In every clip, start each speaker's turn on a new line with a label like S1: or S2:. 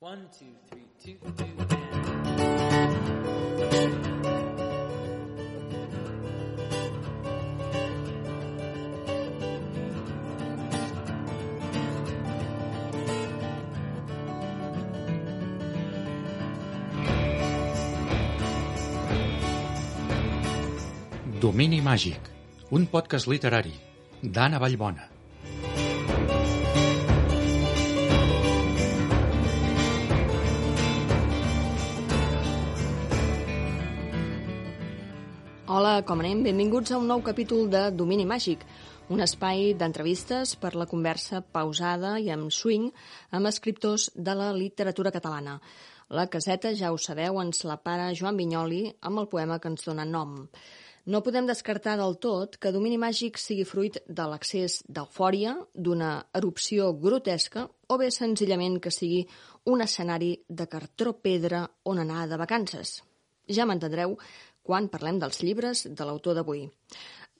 S1: One, two, three, two, two.
S2: Domini màgic, un podcast literari d'Anna Vallbona.
S3: Com anem? Benvinguts a un nou capítol de Domini Màgic, un espai d'entrevistes per la conversa pausada i amb swing amb escriptors de la literatura catalana. La caseta, ja ho sabeu, ens la para Joan Vinyoli amb el poema que ens dona nom. No podem descartar del tot que Domini Màgic sigui fruit de l'accés d'eufòria, d'una erupció grotesca, o bé senzillament que sigui un escenari de cartró pedra on anar de vacances. Ja m'entendreu quan parlem dels llibres de l'autor d'avui.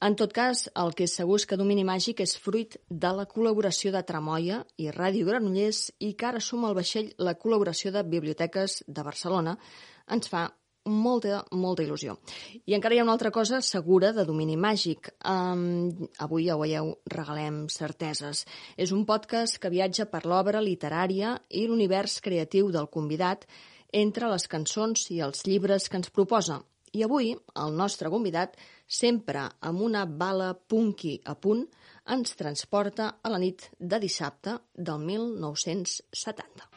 S3: En tot cas, el que és segur és que Domini Màgic és fruit de la col·laboració de Tramoia i Ràdio Granollers i que ara suma al vaixell la col·laboració de Biblioteques de Barcelona. Ens fa molta, molta il·lusió. I encara hi ha una altra cosa segura de domini màgic. Um, avui, ja ho veieu, regalem certeses. És un podcast que viatja per l'obra literària i l'univers creatiu del convidat entre les cançons i els llibres que ens proposa. I avui, el nostre convidat, sempre amb una bala punky a punt, ens transporta a la nit de dissabte del 1970.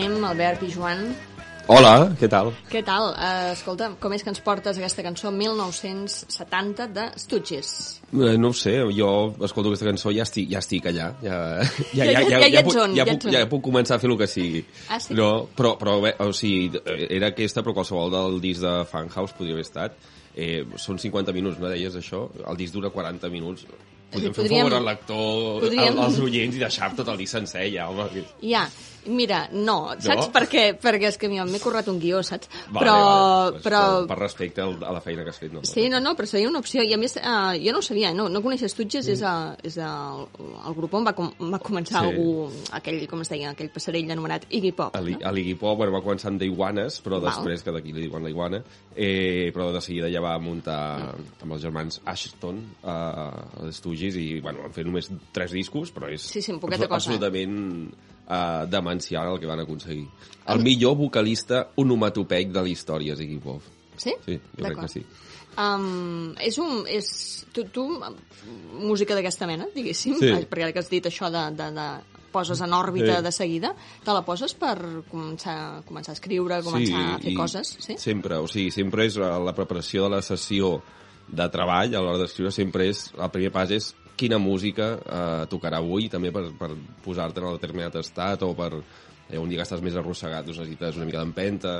S3: Anem, Albert i Joan?
S4: Hola, què tal?
S3: Què tal? Uh, escolta, com és que ens portes aquesta cançó 1970 de Stooges?
S4: Eh, no ho sé, jo escolto aquesta cançó i ja estic, ja estic allà. Ja,
S3: Ja- ja- ja hi ets
S4: puc,
S3: on,
S4: ja,
S3: ja
S4: puc, ja puc començar a fer el que sigui.
S3: Ah, sí?
S4: No, però, però bé, o sigui, era aquesta, però qualsevol del disc de Funhouse podria haver estat. Eh, són 50 minuts, no deies això? El disc dura 40 minuts. Podríem fer un
S3: podríem-
S4: favor al lector,
S3: podríem-
S4: al- als oients i deixar tot el disc sencer ja, home.
S3: Ja, mira, no, saps
S4: No?
S3: per què? Perquè és que m'he currat un guió, saps?
S4: Vale,
S3: però,
S4: vale,
S3: però...
S4: Per, per respecte a la feina que has fet. No,
S3: Sí, no, no, però seria una opció. I a més, uh, jo no ho sabia, no, no coneixes Tutges, és, a, és a, el grup on va, com, va començar
S4: Sí.
S3: algú, aquell, com es deia, aquell passarell anomenat Iggy Pop.
S4: A l'I-
S3: no?
S4: l'Iggy Pop bueno, va començar amb The Iguanes, però
S3: Val.
S4: després, que d'aquí li diuen la Iguana, eh, però de seguida ja va muntar amb els germans Ashton a uh, Stooges i bueno, van fer només tres discos, però és
S3: Sí, sí, poqueta cosa,
S4: absolutament uh, demencial el que van aconseguir. El millor vocalista onomatopeic de la història és Iggy Pop.
S3: Sí?
S4: Sí, jo crec que sí.
S3: Um, és un... És, tu, tu, música d'aquesta mena, diguéssim,
S4: Sí.
S3: perquè ara que has dit això de, de, de poses en òrbita
S4: Sí.
S3: de seguida, te la poses per començar, començar a escriure, començar a fer coses, sí?
S4: Sempre, o sigui, sempre és la, la preparació de la sessió de treball a l'hora d'escriure, sempre és, el primer pas és quina música eh, tocarà avui, també per, per posar-te en el determinat estat o per eh, un dia que estàs més arrossegat, doncs necessites una mica d'empenta,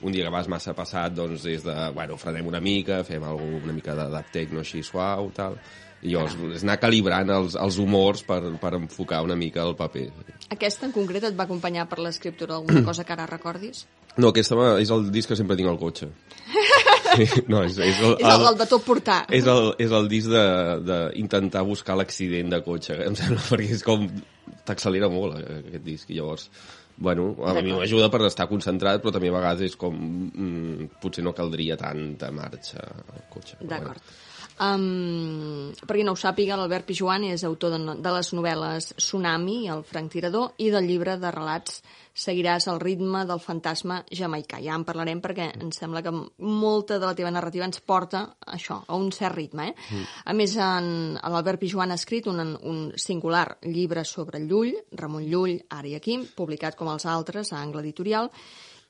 S4: un dia que vas massa passat, doncs és de, bueno, frenem una mica, fem alguna, una mica de, de techno així suau, tal, i llavors és anar calibrant els, els humors per, per enfocar una mica el paper.
S3: Aquesta en concret et va acompanyar per l'escriptura d'alguna cosa que ara recordis?
S4: No, aquesta és el disc que sempre tinc al cotxe. no, és, és, el,
S3: És el, el de tot portar.
S4: és el, és el disc d'intentar buscar l'accident de cotxe, em sembla, perquè és com... t'accelera molt eh, aquest disc, i llavors bueno, a mi m'ajuda per estar concentrat, però també a vegades és com... Mm, potser no caldria tanta marxa al cotxe.
S3: D'acord. Um, per qui no ho sàpiga, l'Albert Pijuan és autor de, de les novel·les Tsunami, el Franc Tirador, i del llibre de relats Seguiràs el ritme del fantasma jamaicà. Ja en parlarem perquè em sembla que molta de la teva narrativa ens porta a això, a un cert ritme. Eh? Mm. A més, l'Albert Pijuan ha escrit un, un singular llibre sobre Llull, Ramon Llull, ara i aquí, publicat com els altres a Angle Editorial,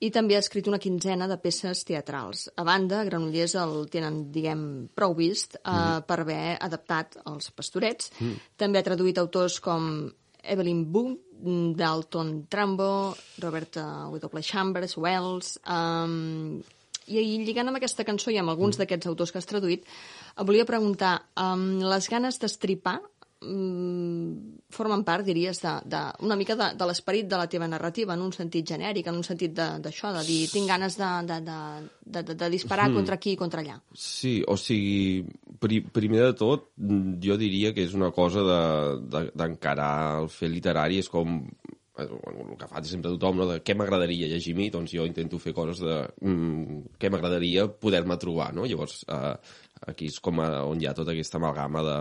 S3: i també ha escrit una quinzena de peces teatrals. A banda, Granollers el tenen, diguem, prou vist eh, mm. per haver adaptat els pastorets. Mm. També ha traduït autors com Evelyn Boone, Dalton Trumbo, Robert uh, W. Chambers, Wells... Um, i, I lligant amb aquesta cançó i amb alguns d'aquests autors que has traduït, volia preguntar, um, les ganes d'estripar mm, formen part, diries, de, de, una mica de, de l'esperit de la teva narrativa, en un sentit genèric, en un sentit de- d'això, de, de dir, tinc ganes de, de, de, de, de, de disparar contra aquí i contra allà.
S4: Sí, o sigui, pri, primer de tot, mm, jo diria que és una cosa de- de- d'encarar de, el fer literari, és com eh, el que fa sempre tothom, no? de què m'agradaria llegir mi, doncs jo intento fer coses de mm, què m'agradaria poder-me trobar, no? Llavors, eh, aquí és com a, on hi ha tota aquesta amalgama de,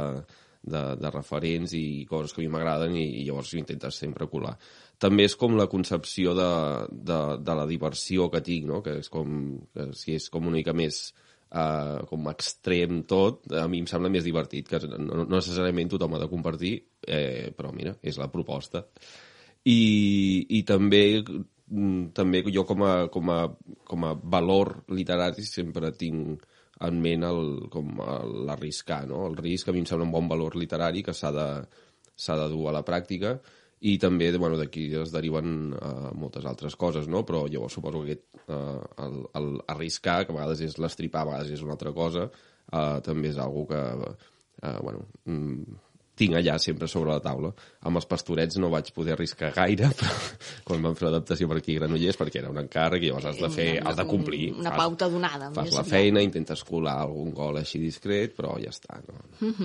S4: de, de referents i coses que a mi m'agraden i, i llavors ho intentes sempre colar. També és com la concepció de, de, de la diversió que tinc, no? que és com, que si és com una mica més uh, com extrem tot, a mi em sembla més divertit, que no, no necessàriament tothom ha de compartir, eh, però mira, és la proposta. I, i també mm, també jo com a, com, a, com a valor literari sempre tinc en ment el, com l'arriscar, no? El risc a mi em sembla un bon valor literari que s'ha de, de dur a la pràctica i també bueno, d'aquí es deriven uh, moltes altres coses, no? però llavors suposo que aquest, uh, el, el arriscar, que a vegades és l'estripar, a vegades és una altra cosa, uh, també és algo que uh, bueno, mm, tinc allà sempre sobre la taula. Amb els pastorets no vaig poder arriscar gaire, però quan vam fer l'adaptació per aquí a Granollers, perquè era un encàrrec i llavors has de fer, has de complir.
S3: Una
S4: Fas-
S3: pauta donada.
S4: Fas la feina, intentes colar algun gol així discret, però ja està. No?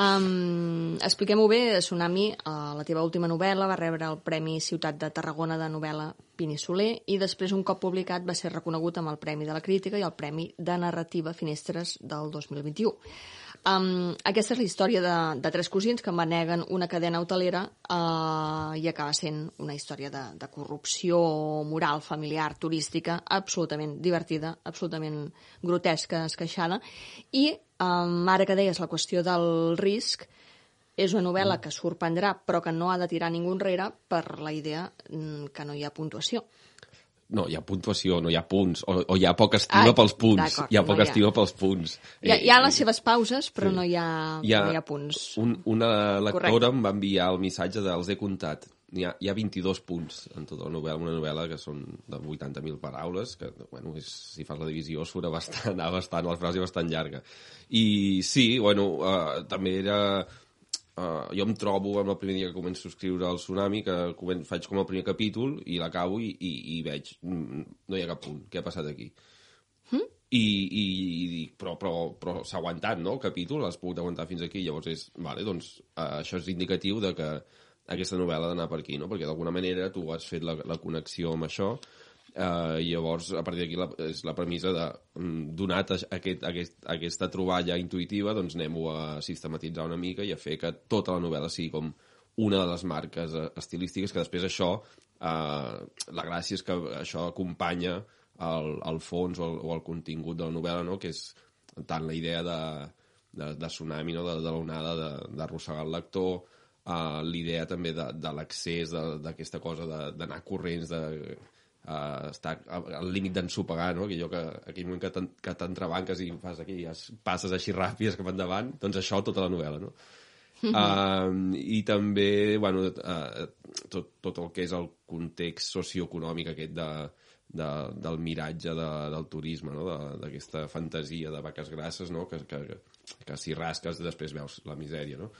S3: Um, Expliquem-ho bé, Tsunami, uh, la teva última novel·la, va rebre el Premi Ciutat de Tarragona de novel·la Pini Soler i després, un cop publicat, va ser reconegut amb el Premi de la Crítica i el Premi de Narrativa Finestres del 2021. Um, aquesta és la història de, de tres cosins que maneguen una cadena hotelera uh, i acaba sent una història de, de corrupció moral, familiar, turística, absolutament divertida, absolutament grotesca, esqueixada, i um, ara que deies la qüestió del risc, és una novel·la que sorprendrà però que no ha de tirar ningú enrere per la idea mm, que no hi ha puntuació.
S4: No, hi ha puntuació, no hi ha punts, o, o hi ha poca estima
S3: Ai,
S4: pels punts. Hi ha
S3: no
S4: poca
S3: hi ha.
S4: estima pels punts.
S3: Hi ha,
S4: Eh,
S3: hi ha les seves pauses, però
S4: sí.
S3: no, hi ha,
S4: hi ha,
S3: no hi ha punts.
S4: Un, una lectora
S3: Correcte.
S4: em va enviar el missatge de els he comptat. Hi ha, hi ha 22 punts en tota la novel·la, una novel·la que són de 80.000 paraules, que, bueno, és, si fas la divisió surt bastant, bastant, la frase bastant llarga. I sí, bueno, uh, també era... Uh, jo em trobo amb el primer dia que començo a escriure el Tsunami, que comen faig com el primer capítol i l'acabo i, i, i veig, mm, no hi ha cap punt, què ha passat aquí? i, i, i dic, però, però, però s'ha aguantat, no?, el capítol, has pogut aguantar fins aquí, llavors és, vale, doncs uh, això és indicatiu de que aquesta novel·la ha d'anar per aquí, no?, perquè d'alguna manera tu has fet la, la connexió amb això, uh, llavors a partir d'aquí és la premissa de, mm, donat aquest, aquest, aquesta troballa intuïtiva, doncs anem-ho a sistematitzar una mica i a fer que tota la novel·la sigui com una de les marques eh, estilístiques, que després això, eh, la gràcia és que això acompanya el, el fons o el, o el contingut de la novel·la, no? que és tant la idea de, de, de tsunami, no? de, de l'onada d'arrossegar el lector, uh, l'idea també de, de l'accés d'aquesta cosa d'anar corrents, de uh, estar a- al límit d'ensopegar, no? aquell, que, aquell moment que t'en- que t'entrebanques i fas aquelles passes així ràpides cap endavant, doncs això tota la novel·la, no? Uh, I també, bueno, uh, tot, tot el que és el context socioeconòmic aquest de, de, del miratge de, del turisme, no? De- d'aquesta fantasia de vaques grasses, no? que, que, que si rasques després veus la misèria. No?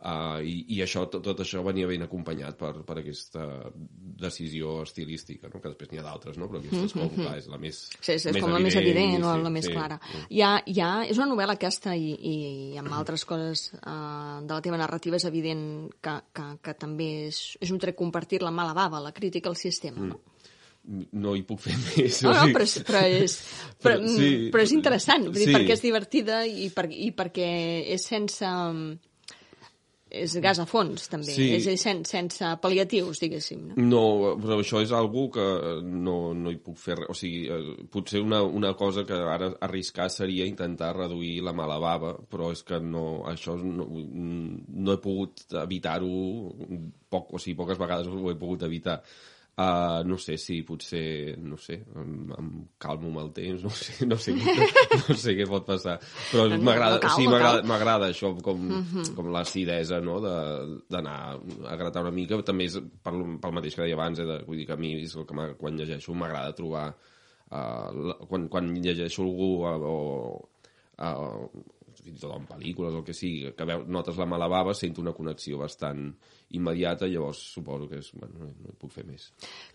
S4: Uh, i, I això, tot, tot això venia ben acompanyat per, per aquesta decisió estilística, no? que després n'hi ha d'altres, no? però aquesta és, com, clar, és la més
S3: Sí, sí, és com la més evident o
S4: sí,
S3: la més
S4: sí,
S3: clara.
S4: sí.
S3: Hi ha, hi ha, és una novel·la aquesta i, i, i amb altres coses uh, de la teva narrativa és evident que, que, que també és, és un tret compartir la mala bava, la crítica al sistema, no?
S4: no hi puc fer més.
S3: No,
S4: o
S3: no, però, és- però, és, però,
S4: Però-
S3: sí, però és interessant,
S4: Sí.
S3: perquè és divertida i, per, i perquè és sense... És gas a fons, també.
S4: Sí.
S3: És, és sen, sense pal·liatius, diguéssim. No?
S4: No, però això és algú que no, no hi puc fer res. O sigui, eh, potser una, una cosa que ara arriscar seria intentar reduir la mala bava, però és que no, això no, no he pogut evitar-ho, poc, o sigui, poques vegades ho he pogut evitar. Uh, no sé si potser, no sé, em, em calmo amb el temps, no sé, no sé, no sé què pot passar. Però
S3: No, no,
S4: m'agrada,
S3: no cal, no
S4: m'agrada, això com, com l'acidesa, no?, d'anar a gratar una mica. També és pel, pel mateix que deia abans, eh, de, vull dir que a mi és el que quan llegeixo m'agrada trobar... Uh, la, quan, quan llegeixo algú uh, o uh, fins i tot en pel·lícules o el que sigui, que veu, notes la mala bava, sento una connexió bastant immediata, llavors suposo que és, bueno, no, no hi puc fer més.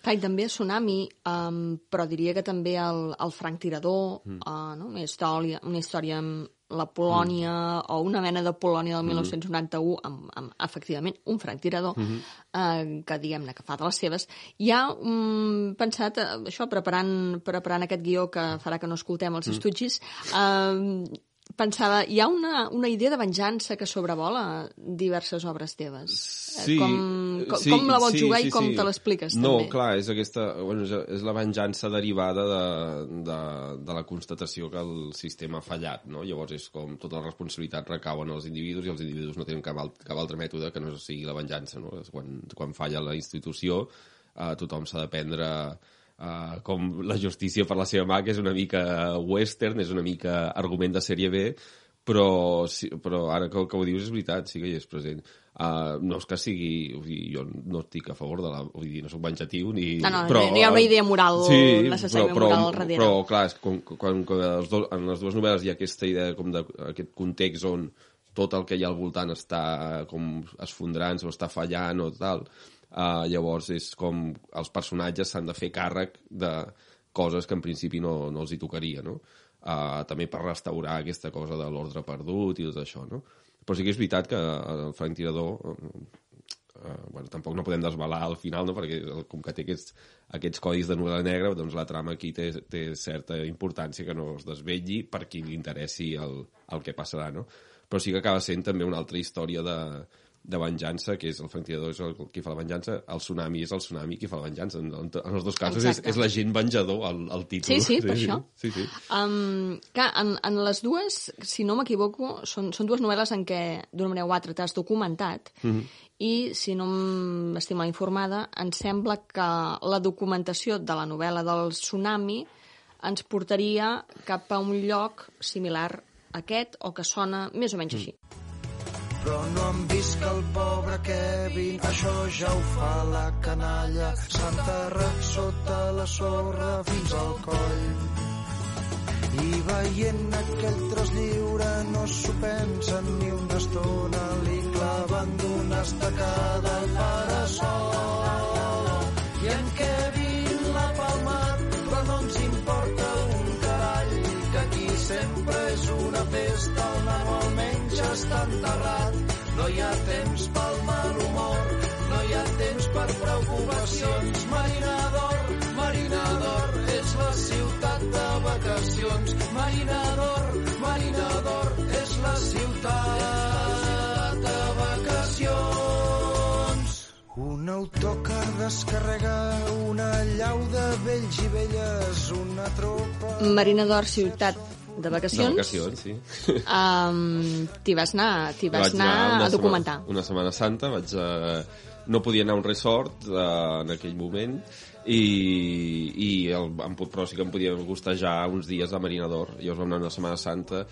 S3: Clar, i també Tsunami, um, però diria que també el, el Frank Tirador, mm. uh, no? una, història, una història amb la Polònia, mm. o una mena de Polònia del 1991, amb, amb efectivament un Frank Tirador, mm -hmm. uh, que diguem-ne que fa de les seves. Hi ha um, pensat, uh, això, preparant, preparant aquest guió que farà que no escoltem els mm. estudis, uh, pensava, hi ha una, una idea de venjança que sobrevola diverses obres teves. Eh,
S4: Sí,
S3: com, com,
S4: sí,
S3: com la vols
S4: sí,
S3: jugar
S4: sí,
S3: i com
S4: sí.
S3: te l'expliques,
S4: No,
S3: també?
S4: clar, és aquesta... Bueno, és, la venjança derivada de, de, de la constatació que el sistema ha fallat, no? Llavors és com tota la responsabilitat recau en els individus i els individus no tenen cap, alt, cap altre mètode que no sigui la venjança, no? És Quan, quan falla la institució, eh, tothom s'ha de prendre Uh, com la justícia per la seva mà, que és una mica western, és una mica argument de sèrie B, però, sí, però ara que, que ho dius és veritat, sí que hi és present. Uh, no és que sigui... Vull dir, jo no estic a favor de la... Vull dir, no sóc venjatiu ni...
S3: No, no, no hi ha una idea moral, necessàriament
S4: però,
S3: moral al darrere.
S4: Però, clar, és que quan, quan, quan els dos, en les dues novel·les hi ha aquesta idea com de, aquest context on tot el que hi ha al voltant està com esfondrant o està fallant o tal, uh, llavors és com els personatges s'han de fer càrrec de coses que en principi no, no els hi tocaria, no? Uh, també per restaurar aquesta cosa de l'ordre perdut i tot això, no? Però sí que és veritat que el Frank Tirador uh, bueno, tampoc no podem desvelar al final, no? perquè com que té aquests, aquests codis de novel·la negra, doncs la trama aquí té, té certa importància que no es desvetlli per qui li interessi el, el que passarà, no? Però sí que acaba sent també una altra història de, de venjança, que és el Frank Tirador és el qui fa la venjança, el tsunami és el tsunami qui fa la venjança. En, en, en els dos casos és,
S3: Exacte.
S4: és la gent venjador, el, el títol.
S3: Sí, sí, per això.
S4: Sí, sí.
S3: Um, clar, en, en les dues, si no m'equivoco, són, són dues novel·les en què, d'una manera o altra, t'has documentat
S4: Mhm.
S3: mm -hmm. i, si no m'estic mal informada, em sembla que la documentació de la novel·la del tsunami ens portaria cap a un lloc similar a aquest o que sona més o menys
S4: Mm.
S3: així.
S5: Però no han vist que el pobre Kevin això ja ho fa la canalla. S'ha enterrat sota la sorra fins al coll. I veient aquell tros lliure no s'ho pensen ni una estona. Li claven d'una estacada al parasol. I en Kevin està enterrat. No hi ha temps pel mal humor, no hi ha temps per preocupacions. Marina d'Or, Marina d'Or, és la ciutat de vacacions. Marina d'Or, Marina d'Or, és la ciutat de vacacions. Un autocar descarrega una llau de vells i velles, una tropa...
S3: Marina d'Or, ciutat de
S4: De
S3: vacacions.
S4: vacacions, sí.
S3: Um, t'hi vas anar, t'hi vas
S4: Vaig
S3: anar,
S4: una
S3: a documentar.
S4: Setmana, una Setmana Santa, vaig a... no podia anar a un resort uh, en aquell moment i, i el, em, però sí que em podia gustejar uns dies a Marina d'Or. Llavors vam anar una Setmana Santa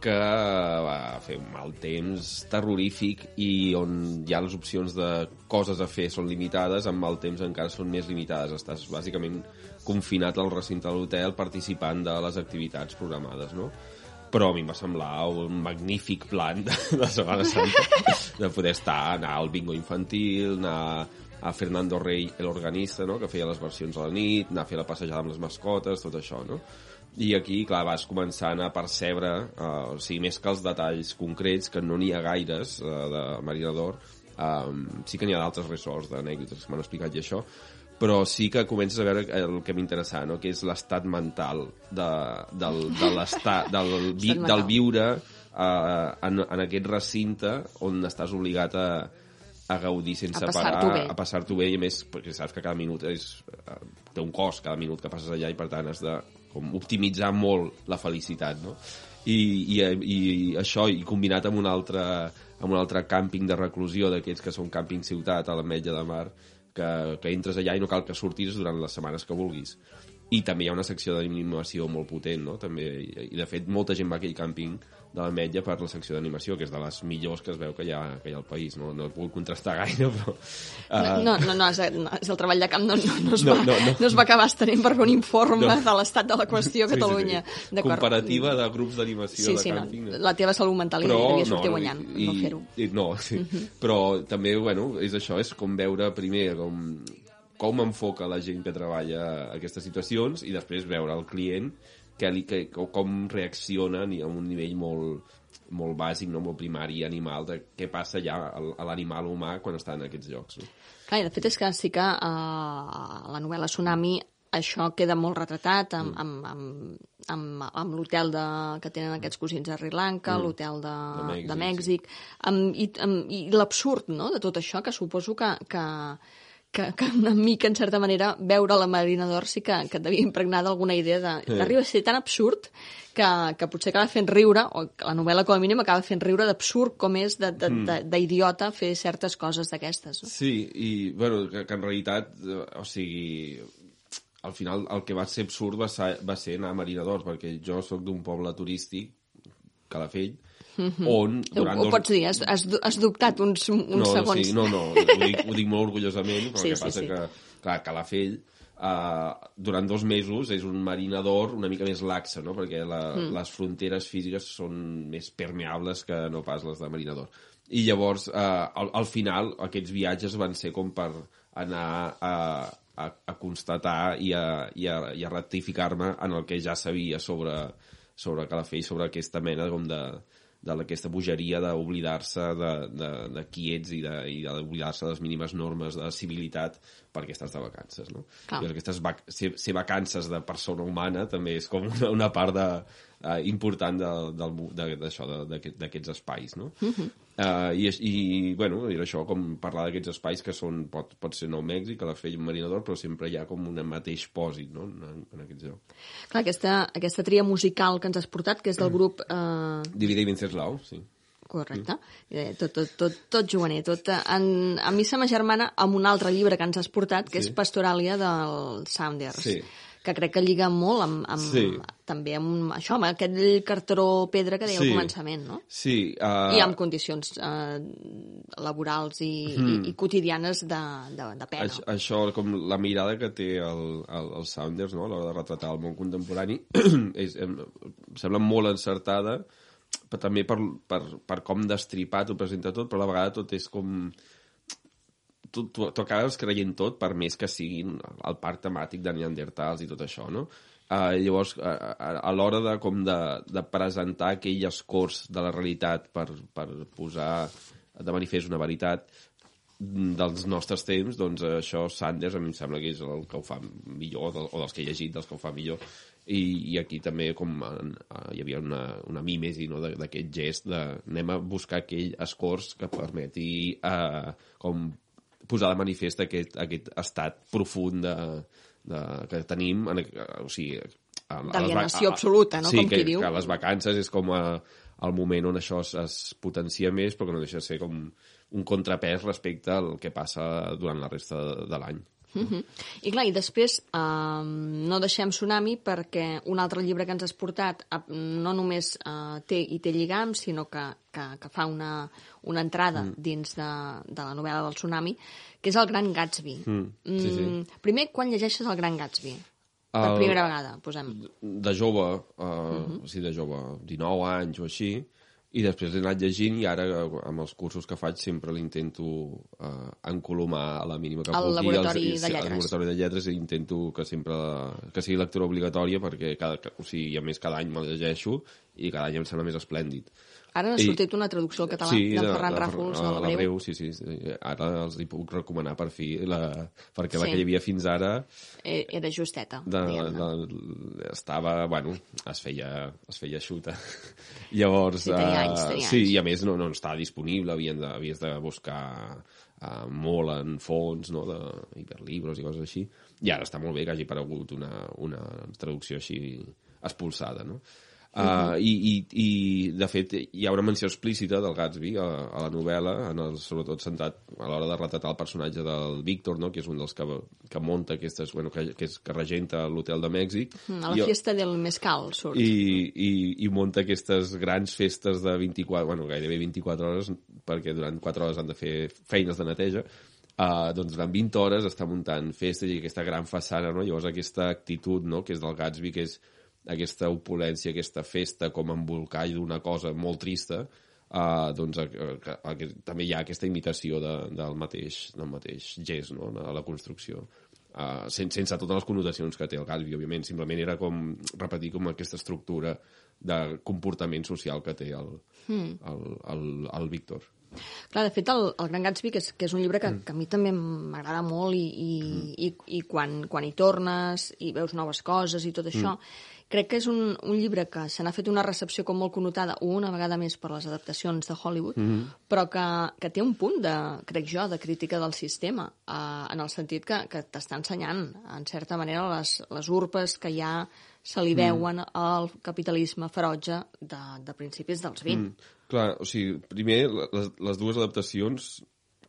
S4: que va fer un mal temps terrorífic i on ja les opcions de coses a fer són limitades, amb mal temps encara són més limitades. Estàs bàsicament confinat al recinte de l'hotel participant de les activitats programades, no? però a mi em va semblar un magnífic plan de, de Setmana Santa de poder estar, anar al bingo infantil, anar a Fernando Rey, l'organista, no? que feia les versions a la nit, anar a fer la passejada amb les mascotes, tot això, no? I aquí, clar, vas començant a percebre, eh, o sigui, més que els detalls concrets, que no n'hi ha gaires eh, de Marina d'Or, eh, sí que n'hi ha d'altres resorts d'anècdotes que m'han explicat i això, però sí que comences a veure el que m'interessa, no? que és l'estat mental de, del, de l'estat, del, vi, del viure uh, en, en aquest recinte on estàs obligat a, a gaudir sense
S3: A
S4: parar,
S3: bé.
S4: a passar-t'ho bé i a més perquè saps que cada minut és, eh, té un cost cada minut que passes allà i per tant has de com, optimitzar molt la felicitat no? I, i, i això i combinat amb un altre, amb un altre càmping de reclusió d'aquests que són càmping ciutat a l'Ametlla de Mar que, que entres allà i no cal que sortis durant les setmanes que vulguis i també hi ha una secció d'animació molt potent, no? També, i, de fet molta gent va a aquell càmping de l'Ametlla per la secció d'animació, que és de les millors que es veu que hi ha, que hi ha al país. No, no he pogut contrastar gaire, però... Uh,
S3: No, no, no, és, no, és el treball de camp, no, no, no, es
S4: No,
S3: va,
S4: no,
S3: no,
S4: no.
S3: es va acabar estenent per fer un informe
S4: No.
S3: de l'estat de la qüestió a Catalunya.
S4: Sí, sí, sí. Comparativa de grups d'animació
S3: Sí,
S4: de
S3: sí, no.
S4: càmping.
S3: La teva salut mental hi havia sortit guanyant,
S4: i-
S3: no fer-ho.
S4: No, sí. Però també, bueno, és això, és com veure primer com, com enfoca la gent que treballa aquestes situacions i després veure el client que, li, que, com reacciona ni a un nivell molt, molt bàsic, no? molt primari, animal, de què passa ja a l'animal humà quan està en aquests llocs. No?
S3: Clar, de fet és que sí que uh, a la novel·la Tsunami això queda molt retratat amb,
S4: Mm.
S3: amb, amb, amb, amb l'hotel de, que tenen aquests cosins a Sri Lanka, l'hotel de,
S4: Mm. De Mèxic,
S3: de Mèxic, amb, i, amb, i l'absurd no, de tot això, que suposo que, que, que, que una mica, en certa manera, veure la Marina d'Or sí que, que et devia impregnar d'alguna idea de...
S4: Sí.
S3: Arriba a ser tan absurd que, que potser acaba fent riure, o que la novel·la com a mínim acaba fent riure d'absurd com és de- de-
S4: Mm.
S3: de- d'idiota fer certes coses d'aquestes. No?
S4: Sí, i bueno, que, que en realitat, eh, o sigui, al final el que va ser absurd va ser, va ser anar a Marina d'Or, perquè jo sóc d'un poble turístic, Calafell, on
S3: Ho,
S4: durant
S3: ho
S4: dos...
S3: pots dir, has, has, du- has dubtat uns, uns
S4: no,
S3: segons.
S4: Sí, no, no, ho dic, ho dic molt orgullosament, però
S3: Sí,
S4: el que
S3: sí,
S4: passa
S3: sí.
S4: que, clar, Calafell, uh, durant dos mesos és un marinador una mica més laxa, no? perquè la, mm. les fronteres físiques són més permeables que no pas les de marinador. I llavors, uh, al, al final, aquests viatges van ser com per anar a, a, a constatar i a, i a, i a ratificar-me en el que ja sabia sobre, sobre Calafell, sobre aquesta mena com de, de aquesta bogeria d'oblidar-se de, de, de qui ets i de- i d'oblidar-se de les mínimes normes de civilitat perquè estàs de vacances, no?
S3: Clar.
S4: I aquestes vac ser, ser vacances de persona humana també és com una, una part de, uh, important d'això, d'aquests espais, no? Uh -huh. uh, i, I, bueno, era això, com parlar d'aquests espais que són, pot, pot ser Nou Mèxic, Calafell, Marinador, però sempre hi ha com un mateix pòsit, no?, en, en aquests llocs.
S3: Clar, aquesta, aquesta tria musical que ens has portat, que és
S4: Mm.
S3: del grup... Eh,
S4: Dividir Venceslau, sí.
S3: correcte, eh, tot, tot, tot, tot juganer, tot... eh, En, a mi se m'agermana amb un altre llibre que ens has portat, que
S4: Sí.
S3: és Pastoràlia del Saunders.
S4: Sí.
S3: Que crec que lliga molt amb, amb
S4: Sí.
S3: també amb això, amb aquell carteró pedra que deia
S4: Sí.
S3: al començament, no?
S4: Sí. Uh,
S3: I amb condicions eh, laborals i,
S4: Mhm.
S3: i, i quotidianes de, de, de pena.
S4: Això, això, com la mirada que té el, el, el Saunders no? a l'hora de retratar el món contemporani, és, em sembla molt encertada, però també per, per, per com destripat ho presenta tot, però a la vegada tot és com... Tu, tu, tu acabes creient tot per més que siguin el parc temàtic de Neandertals i tot això, no? Uh, llavors, a, a, a l'hora de, com de, de presentar aquell escorç de la realitat per, per posar de manifest una veritat, dels nostres temps, doncs això Sanders a mi em sembla que és el que ho fa millor, o dels que he llegit, dels que ho fa millor. I, i aquí també com en, eh, hi havia una, una mímesi no, d'aquest gest de anem a buscar aquell escorç que permeti eh, com posar de manifest aquest, aquest estat profund de, de, que tenim, en, o sigui,
S3: D'alienació absoluta, no?
S4: Sí,
S3: Com
S4: que,
S3: qui diu.
S4: que les vacances és com a, el moment on això es, es potencia més, però que no deixa de ser com un contrapès respecte al que passa durant la resta de, de l'any.
S3: Mhm. I clar, i després eh, no deixem Tsunami perquè un altre llibre que ens has portat eh, no només eh, té i té lligams, sinó que, que, que fa una, una entrada mm. dins de, de la novel·la del Tsunami, que és El Gran Gatsby.
S4: Mm, sí, sí.
S3: Mm, Primer, quan llegeixes El Gran Gatsby? Per
S4: El-
S3: primera vegada, posem.
S4: De jove, uh, uh -huh. o sigui, de jove, 19 anys o així, i després l'he anat llegint i ara eh, amb els cursos que faig sempre l'intento uh, encolomar a la mínima que
S3: Al
S4: pugui.
S3: laboratori
S4: i
S3: de lletres.
S4: laboratori de lletres i intento que sempre que sigui lectura obligatòria perquè cada, o sigui, a més cada any me'l llegeixo i cada any em sembla més esplèndid.
S3: Ara n'ha sortit una traducció al català d'en Ferran
S4: la-
S3: Ràfols, de la Breu.
S4: sí, sí, sí. Ara els hi puc recomanar per fi, la, perquè la
S3: Sí.
S4: que hi havia fins ara
S3: Eh, Era justeta,
S4: de,
S3: diguem-ne.
S4: de, estava, bueno, es feia, es feia xuta. Llavors,
S3: Sí, tenia
S4: eh,
S3: anys, tenia
S4: sí,
S3: anys.
S4: i a més no, no estava disponible, havien de, havies de buscar uh, molt en fons, no?, de hiperlibros i coses així. I ara està molt bé que hagi aparegut una, una traducció així expulsada, no? Uh, i, i, I, de fet, hi ha una menció explícita del Gatsby a, a la novel·la, en el, sobretot centrat a l'hora de retratar el personatge del Víctor, no? que és un dels que, que munta aquestes, bueno, que, que, és, que regenta l'hotel de Mèxic.
S3: A la
S4: I-
S3: fiesta del Mescal surt.
S4: i, i, i munta aquestes grans festes de 24, bueno, gairebé 24 hores, perquè durant 4 hores han de fer feines de neteja, uh, doncs durant 20 hores està muntant festes i aquesta gran façana, no? Llavors aquesta actitud, no?, que és del Gatsby, que és aquesta opulència, aquesta festa com embolcall d'una cosa molt trista, uh, doncs a, a, a, a, també hi ha aquesta imitació de, del, mateix, del mateix gest no? a la construcció. Uh, sense, sense totes les connotacions que té el Gatsby, òbviament, simplement era com repetir com aquesta estructura de comportament social que té el,
S3: Hmm.
S4: el, el, el Víctor.
S3: Clar, de fet, el, el Gran Gatsby, que és, que és un llibre que, que a mi també m'agrada molt i, i, i, i quan, quan hi tornes i veus noves coses i tot això, crec que és un, un llibre que se n'ha fet una recepció com molt connotada una vegada més per les adaptacions de Hollywood, però que, que té un punt, de, crec jo, de crítica del sistema, eh, en el sentit que, que t'està ensenyant, en certa manera, les, les urpes que ja se li veuen al capitalisme ferotge de, de principis dels 20.
S4: Mm. Clar, o sigui, primer, les, les dues adaptacions,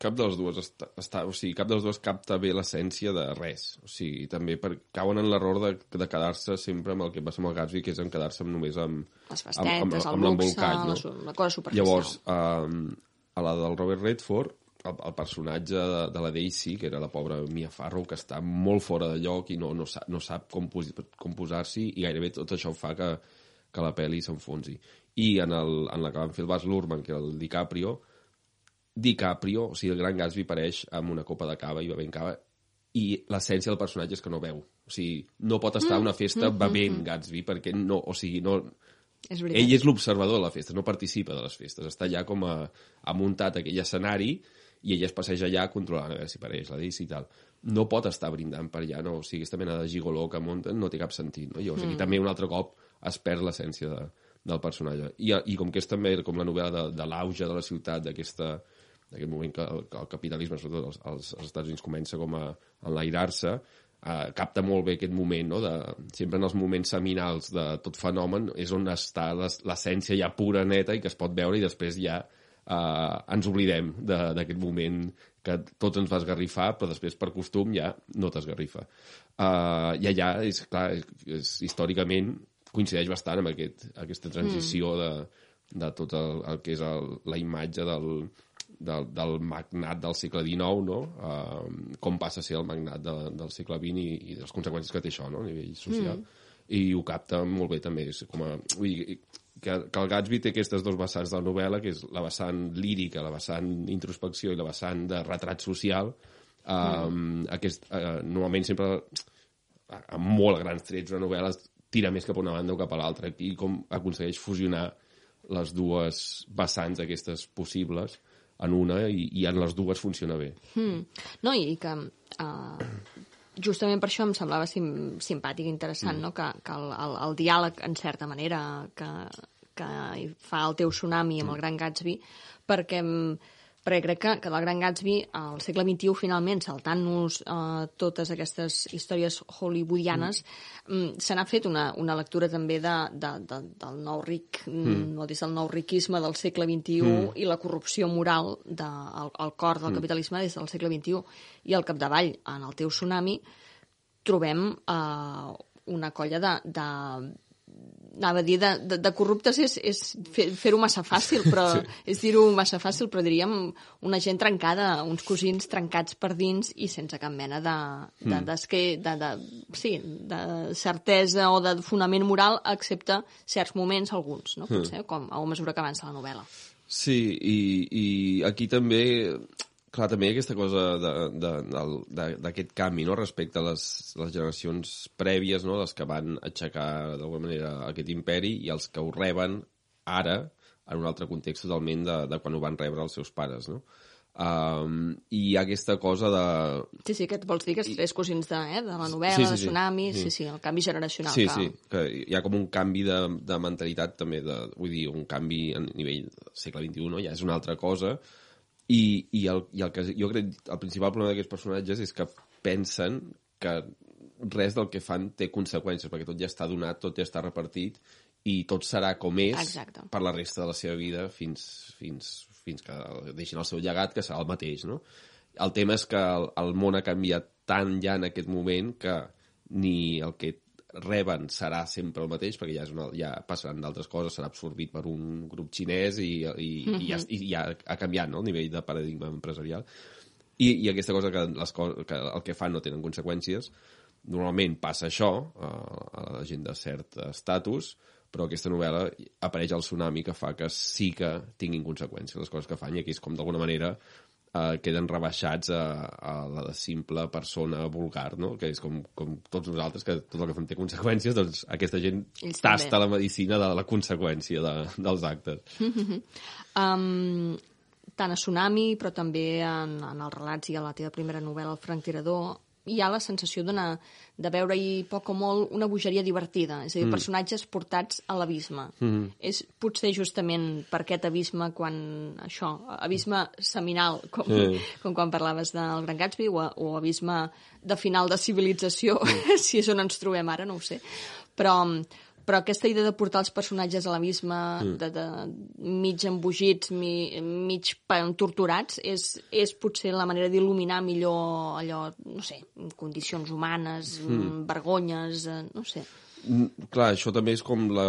S4: cap de les dues està, està, o sigui, cap de les dues capta bé l'essència de res. O sigui, també per, cauen en l'error de, de quedar-se sempre amb el que passa amb el Gatsby, que és en quedar-se només amb,
S3: Les
S4: amb, amb,
S3: festetes, el
S4: amb
S3: luxe,
S4: no?
S3: la, cosa superficial.
S4: Llavors, um, a la del Robert Redford, el, el personatge de, de la Daisy, que era la pobra Mia Farrow, que està molt fora de lloc i no, no, sap, no sap com, pos, com posar-s'hi, i gairebé tot això fa que, que la pel·li s'enfonsi. I en, el, en la que van fer el Bas Luhrmann, que era el DiCaprio, DiCaprio, o sigui, el gran Gatsby apareix amb una copa de cava i bevent cava, i l'essència del personatge és que no veu. O sigui, no pot estar a una festa bevent Gatsby, perquè no, o sigui, no,
S3: És veritat.
S4: ell és l'observador de la festa, no participa de les festes. Està allà com a, ha muntat aquell escenari i ell es passeja allà controlant a veure si apareix la Daisy i tal. No pot estar brindant per allà, no? O sigui, aquesta mena de gigoló que munten no té cap sentit, no? Llavors, aquí també un altre cop es perd l'essència de, del personatge. I, I com que és també com la novel·la de, de l'auge de la ciutat, d'aquesta d'aquest moment que el, que el capitalisme, sobretot als, als, als Estats Units, comença com a enlairar-se, eh, capta molt bé aquest moment, no? de, sempre en els moments seminals de tot fenomen és on està l'es- l'essència ja pura, neta, i que es pot veure, i després ja eh, ens oblidem de- d'aquest moment que tots ens va esgarrifar, però després per costum ja no t'esgarrifa. Uh, I allà, és clar, és, és, històricament coincideix bastant amb aquest, aquesta transició mm. de, de tot el, el que és el, la imatge del, del, del magnat del segle XIX, no? Uh, com passa a ser el magnat de, del segle XX i, i les conseqüències que té això no? a nivell social. Mm. I ho capta molt bé també. És com a, vull dir, que, que el Gatsby té aquestes dos vessants de la novel·la, que és la vessant lírica, la vessant introspecció i la vessant de retrat social. Um, aquest, uh, normalment sempre amb molt grans trets una novel·la tira més cap a una banda o cap a l'altra i com aconsegueix fusionar les dues vessants aquestes possibles en una i, i en les dues funciona bé.
S3: Mm. No, i que uh, justament per això em semblava sim, simpàtic i interessant mm. no? que, que el, el, el diàleg, en certa manera, que, que fa el teu tsunami amb el Gran Gatsby, perquè, mm, perquè crec que, que del Gran Gatsby al segle XXI, finalment, saltant-nos uh, totes aquestes històries hollywoodianes, mm. se n'ha fet una, una lectura també de, de, de, del nou ric, mm. no des del nou riquisme del segle XXI mm. i la corrupció moral del de, el, cor del capitalisme des del segle XXI. I al capdavall, en el teu tsunami, trobem eh, una colla de, de anava a dir de, de, de corruptes és, és fer- fer-ho massa fàcil, però sí. és dir-ho massa fàcil, però diríem una gent trencada, uns cosins trencats per dins i sense cap mena de, de,
S4: Mm.
S3: de, de, de, sí, de certesa o de fonament moral, excepte certs moments, alguns, no? Potser, com a mesura que avança la novel·la.
S4: Sí, i, i aquí també clar, també hi ha aquesta cosa d'aquest canvi no? respecte a les, les generacions prèvies, no? les que van aixecar d'alguna manera aquest imperi i els que ho reben ara en un altre context totalment de, de quan ho van rebre els seus pares, no? Um, I hi ha aquesta cosa de...
S3: Sí, sí, que et vols dir que els tres cosins de, eh, de la novel·la,
S4: Sí, sí,
S3: de
S4: sí.
S3: Tsunami, sí.
S4: Sí.
S3: sí, sí, el canvi generacional.
S4: Sí,
S3: que...
S4: sí, que hi ha com un canvi de, de mentalitat també, de, vull dir, un canvi a nivell del segle XXI, no? ja és una altra cosa, i, i, el, i el que jo crec, el principal problema d'aquests personatges és que pensen que res del que fan té conseqüències, perquè tot ja està donat, tot ja està repartit, i tot serà com és
S3: Exacte.
S4: per la resta de la seva vida fins, fins, fins que deixin el seu llegat, que serà el mateix, no? El tema és que el, el món ha canviat tant ja en aquest moment que ni el que reben serà sempre el mateix, perquè ja, és una, ja passaran d'altres coses, serà absorbit per un grup xinès i, i, i, ja, i ja ha canviat no? el nivell de paradigma empresarial. I, i aquesta cosa que, les co que el que fan no tenen conseqüències, normalment passa això a, a la gent de cert estatus, però aquesta novel·la apareix el tsunami que fa que sí que tinguin conseqüències les coses que fan i aquí és com d'alguna manera eh, queden rebaixats a, a la simple persona vulgar, no? que és com, com tots nosaltres, que tot el que fem té conseqüències, doncs aquesta gent
S3: Ells
S4: tasta
S3: també.
S4: la medicina de la conseqüència de, dels actes.
S3: Um, tant a Tsunami, però també en, en els relats i a la teva primera novel·la, El franc tirador, hi ha la sensació d'una- de veure-hi poc o molt una bogeria divertida, és a dir, mm. personatges portats a l'abisme. Mm. És potser justament per aquest abisme quan això, abisme seminal, com,
S4: Sí.
S3: com quan parlaves del Gran Gatsby, o, o abisme de final de civilització, mm. si és on ens trobem ara, no ho sé. Però, però aquesta idea de portar els personatges a l'abisme, mm. de, de mig embogits, mi, mig torturats, és, és potser la manera d'il·luminar millor allò, no sé, condicions humanes, mm. vergonyes, eh, no sé.
S4: Mm, Clar, això també és com la...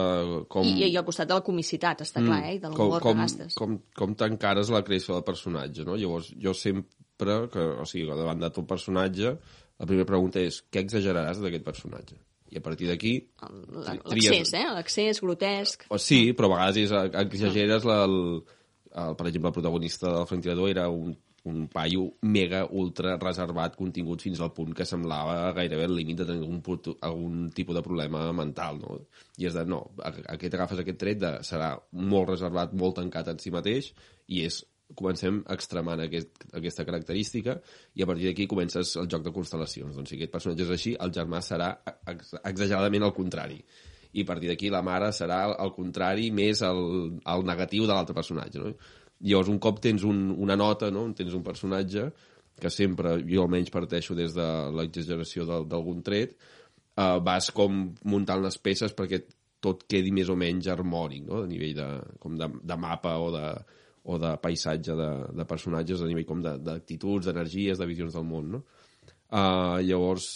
S4: Com...
S3: I, I al costat de la comicitat, està clar, eh? i de
S4: com,
S3: l'humor
S4: com,
S3: gastes.
S4: com, com t'encares la creació del personatge, no? Llavors, jo sempre, que, o sigui, davant de tot personatge, la primera pregunta és què exageraràs d'aquest personatge? I a partir d'aquí...
S3: L'accés, eh? L'accés grotesc.
S4: O sí, però a vegades és, exageres la, el, el, per exemple, el protagonista del franc-tirador era un, un paio mega ultra reservat, contingut fins al punt que semblava gairebé el límit de tenir algun, algun tipus de problema mental, no? I és de, no, aquest agafes aquest tret de serà molt reservat, molt tancat en si mateix, i és comencem extremant aquest, aquesta característica i a partir d'aquí comences el joc de constel·lacions. Doncs si aquest personatge és així, el germà serà ex exageradament al contrari i a partir d'aquí la mare serà al contrari més el, el negatiu de l'altre personatge no? llavors un cop tens un, una nota no? tens un personatge que sempre jo almenys parteixo des de l'exageració d'algun tret eh, vas com muntant les peces perquè tot quedi més o menys harmònic no? a nivell de, com de, de mapa o de, o de paisatge de, de personatges a nivell com de- d'actituds, d'energies, de visions del món no? Uh, llavors,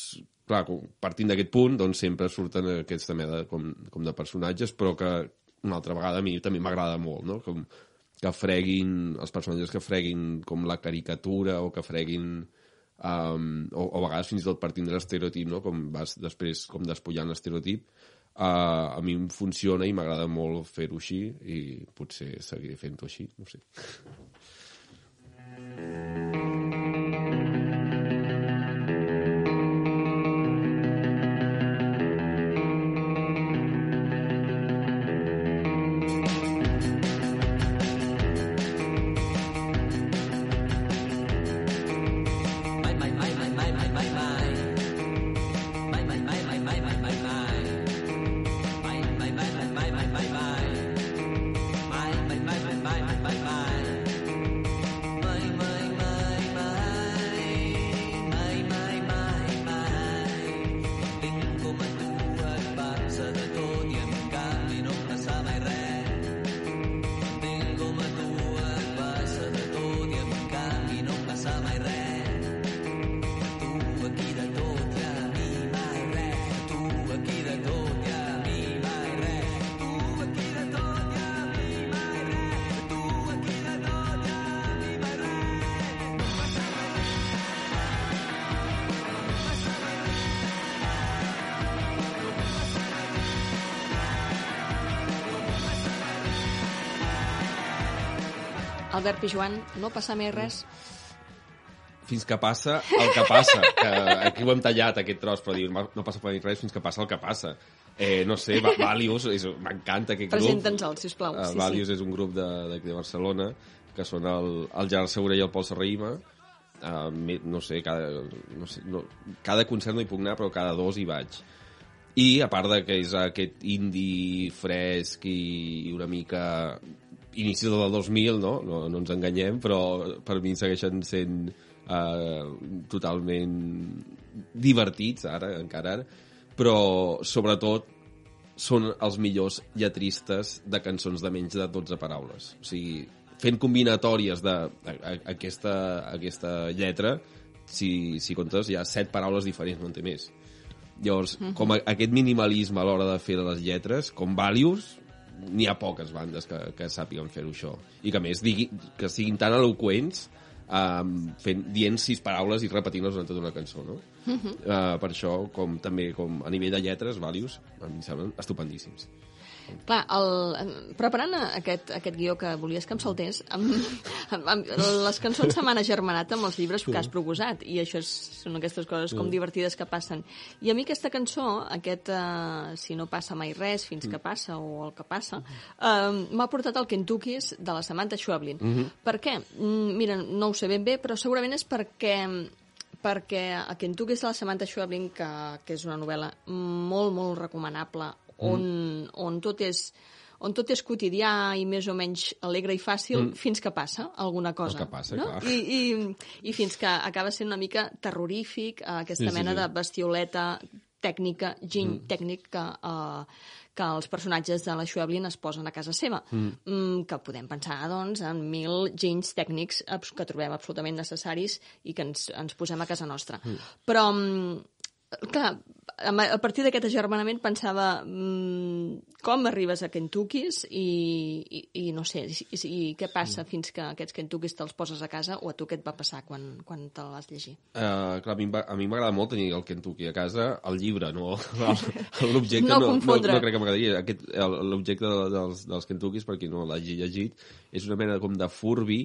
S4: clar, partint d'aquest punt, doncs sempre surten aquests també de, com, com de personatges, però que una altra vegada a mi també m'agrada molt, no? Com que freguin, els personatges que freguin com la caricatura o que freguin um, o, o a vegades fins i tot partint de l'estereotip, no? Com vas després com despullant l'estereotip, uh, a mi em funciona i m'agrada molt fer-ho així i potser seguiré fent-ho així, no sé.
S3: Albert Pijuan, no passa més res.
S4: fins que passa el que passa. Que aquí ho hem tallat, aquest tros, però diu, no passa per res fins que passa el que passa. Eh, no sé, Va- Valius, m'encanta aquest grup.
S3: Presenta'ns-el, sisplau.
S4: Uh,
S3: Sí,
S4: Valius
S3: sí.
S4: és un grup de, de, de Barcelona que són el, el Gerard Segura i el Pol Serraïma uh, no sé, cada, no sé no, cada concert no hi puc anar però cada dos hi vaig i a part de que és aquest indie fresc i una mica inici del 2000 no? no, no ens enganyem però per mi segueixen sent uh, totalment divertits ara, encara ara però sobretot són els millors lletristes de cançons de menys de 12 paraules. O sigui, fent combinatòries d'aquesta aquesta lletra, si, si comptes, hi ha set paraules diferents, no en té més. Llavors, com a, aquest minimalisme a l'hora de fer les lletres, com Valius, n'hi ha poques bandes que, que sàpiguen fer-ho això. I que més digui, que siguin tan eloqüents um, fent, dient sis paraules i repetint-les durant tota una cançó, no? uh, per això, com també com a nivell de lletres, Valius, a mi em semblen estupendíssims.
S3: Clar, el, preparant aquest, aquest guió que volies que em saltés, amb, amb, amb, les cançons se m'han agermanat amb els llibres que has proposat, i això és, són aquestes coses com divertides que passen. I a mi aquesta cançó, aquest uh, Si no passa mai res, fins que passa, o el que passa, uh, m'ha portat al Kentucky's de la Samantha Schweblin. Per què? Mm, mira, no ho sé ben bé, però segurament és perquè perquè a Kentucky és la Samantha Schweblin, que, que és una novel·la molt, molt recomanable, on, on tot és on tot és quotidià i més o menys alegre i fàcil mm. fins que passa alguna cosa.
S4: que passa,
S3: no?
S4: clar.
S3: I, i, I fins que acaba sent una mica terrorífic eh, aquesta
S4: Sí, sí,
S3: mena
S4: sí.
S3: de bestioleta tècnica, giny mm. tècnic que, eh, que els personatges de la Schweblin es posen a casa seva. Mm. Mm, que podem pensar, doncs, en mil ginys tècnics que trobem absolutament necessaris i que ens, ens posem a casa nostra. Mm. Però, mm, clar, a partir d'aquest agermanament pensava mm, com arribes a Kentucky's i, i, i no sé, i, i, què passa mm. fins que aquests Kentucky's te'ls poses a casa o a tu què et va passar quan, quan te l'has llegir?
S4: Uh, clar, a mi m'agrada molt tenir el Kentucky a casa, el llibre, no l'objecte.
S3: No
S4: no, no,
S3: confondre.
S4: no, crec que m'agradaria. L'objecte de- dels, dels Kentuckys, per qui no l'hagi llegit, és una mena com de Furby,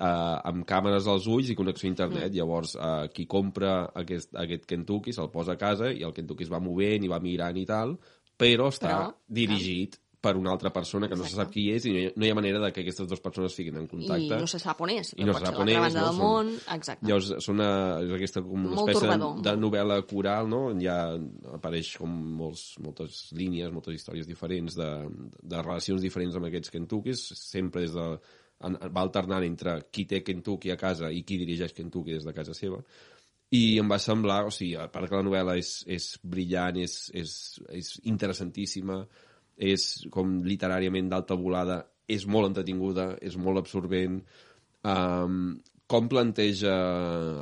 S4: uh, amb càmeres als ulls i connexió a internet. Mm. Llavors, uh, qui compra aquest, aquest Kentucky se'l posa a casa i el Kentucky es va movent i va mirant i tal, però està
S3: Però,
S4: dirigit per una altra persona que no se sap qui és i no hi, ha, no hi ha manera de que aquestes dues persones fiquin en contacte.
S3: I no se sap on és,
S4: I no
S3: pot
S4: se sap on és,
S3: banda
S4: no?
S3: del món, exacte.
S4: Llavors, és, una, és aquesta com una
S3: Molt
S4: espècie
S3: torbador.
S4: de, de novel·la coral, no? on ja apareix com molts, moltes línies, moltes històries diferents de, de relacions diferents amb aquests Kentuckys, sempre des de, en, va alternant entre qui té Kentucky a casa i qui dirigeix Kentucky des de casa seva. I em va semblar, o sigui, a part que la novel·la és, és brillant, és, és, és interessantíssima, és com literàriament d'alta volada, és molt entretinguda, és molt absorbent, um, com planteja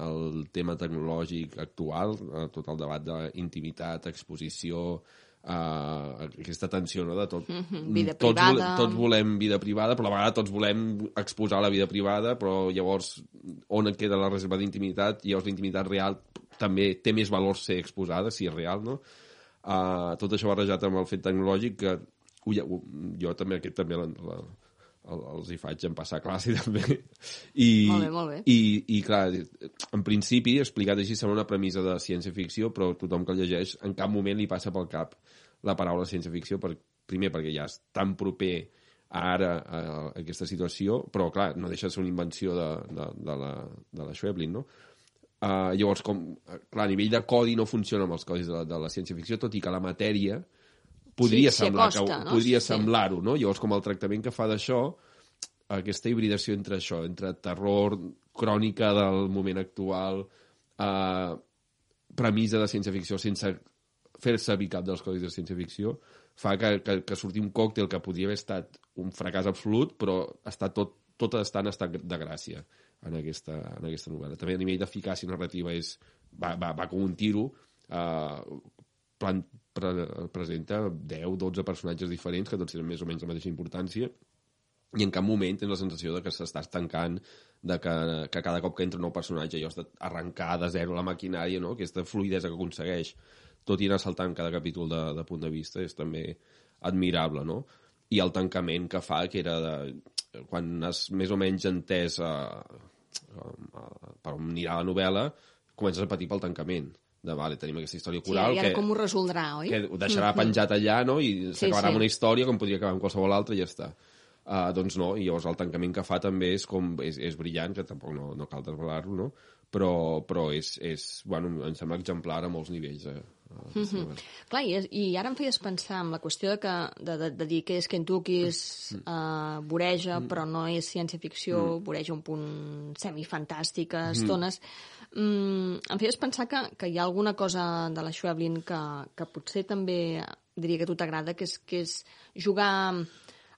S4: el tema tecnològic actual, eh, tot el debat d'intimitat, exposició, uh, aquesta tensió no, de tot.
S3: Mhm, vida
S4: tots,
S3: privada.
S4: tots volem vida privada, però a la vegada tots volem exposar la vida privada, però llavors on queda la reserva d'intimitat? Llavors la intimitat real també té més valor ser exposada, si és real, no? Uh, tot això barrejat amb el fet tecnològic que ho, jo també aquest també la, la, el, els hi faig en passar classe també I,
S3: Molt bé, molt bé.
S4: i, i clar, en principi explicat així sembla una premissa de ciència-ficció però tothom que el llegeix en cap moment li passa pel cap la paraula ciència-ficció per, primer perquè ja és tan proper a ara a, a aquesta situació però clar, no deixa de ser una invenció de, de, de, la, de la Schweblin no? Uh, llavors, com, clar, a nivell de codi no funciona amb els codis de la, de la ciència-ficció, tot i que la matèria podria
S3: Sí,
S4: semblar que,
S3: no?
S4: podria
S3: Sí.
S4: semblar-ho, no? Llavors, com el tractament que fa d'això, aquesta hibridació entre això, entre terror, crònica del moment actual, eh, premissa de ciència-ficció sense fer servir cap dels codis de ciència-ficció, fa que, que, que surti un còctel que podria haver estat un fracàs absolut, però està tot, tot està en estat de gràcia en aquesta, en aquesta novel·la. També a nivell d'eficàcia narrativa és, va, va, va com un tiro, eh, plan, pre, presenta 10-12 personatges diferents que tots tenen més o menys la mateixa importància i en cap moment tens la sensació de que s'està estancant de que, que cada cop que entra un nou personatge allò has d'arrencar de zero la maquinària, no? aquesta fluidesa que aconsegueix tot i anar saltant cada capítol de, de punt de vista és també admirable, no? I el tancament que fa, que era de, quan has més o menys entès eh, eh, per on anirà la novel·la, comences a patir pel tancament de, vale, tenim aquesta història
S3: Sí,
S4: coral
S3: I ara
S4: que,
S3: com ho resoldrà, oi?
S4: que ho deixarà penjat allà no? i
S3: Sí,
S4: s'acabarà
S3: sí.
S4: amb una història com podria acabar amb qualsevol altra i ja està. Uh, doncs no, i llavors el tancament que fa també és com és, és brillant, que tampoc no, no cal desvelar-lo, no? però, però és, és, bueno, em sembla exemplar a molts nivells. Eh? Mm -hmm.
S3: Clar, i, i ara em feies pensar en la qüestió de, que, de, de, de dir que és Kentucky, és uh, voreja, però no és ciència-ficció, voreja un punt semifantàstic a estones. Mm, em feies pensar que, que hi ha alguna cosa de la Schweblin que, que potser també diria que a tu t'agrada, que és, que és jugar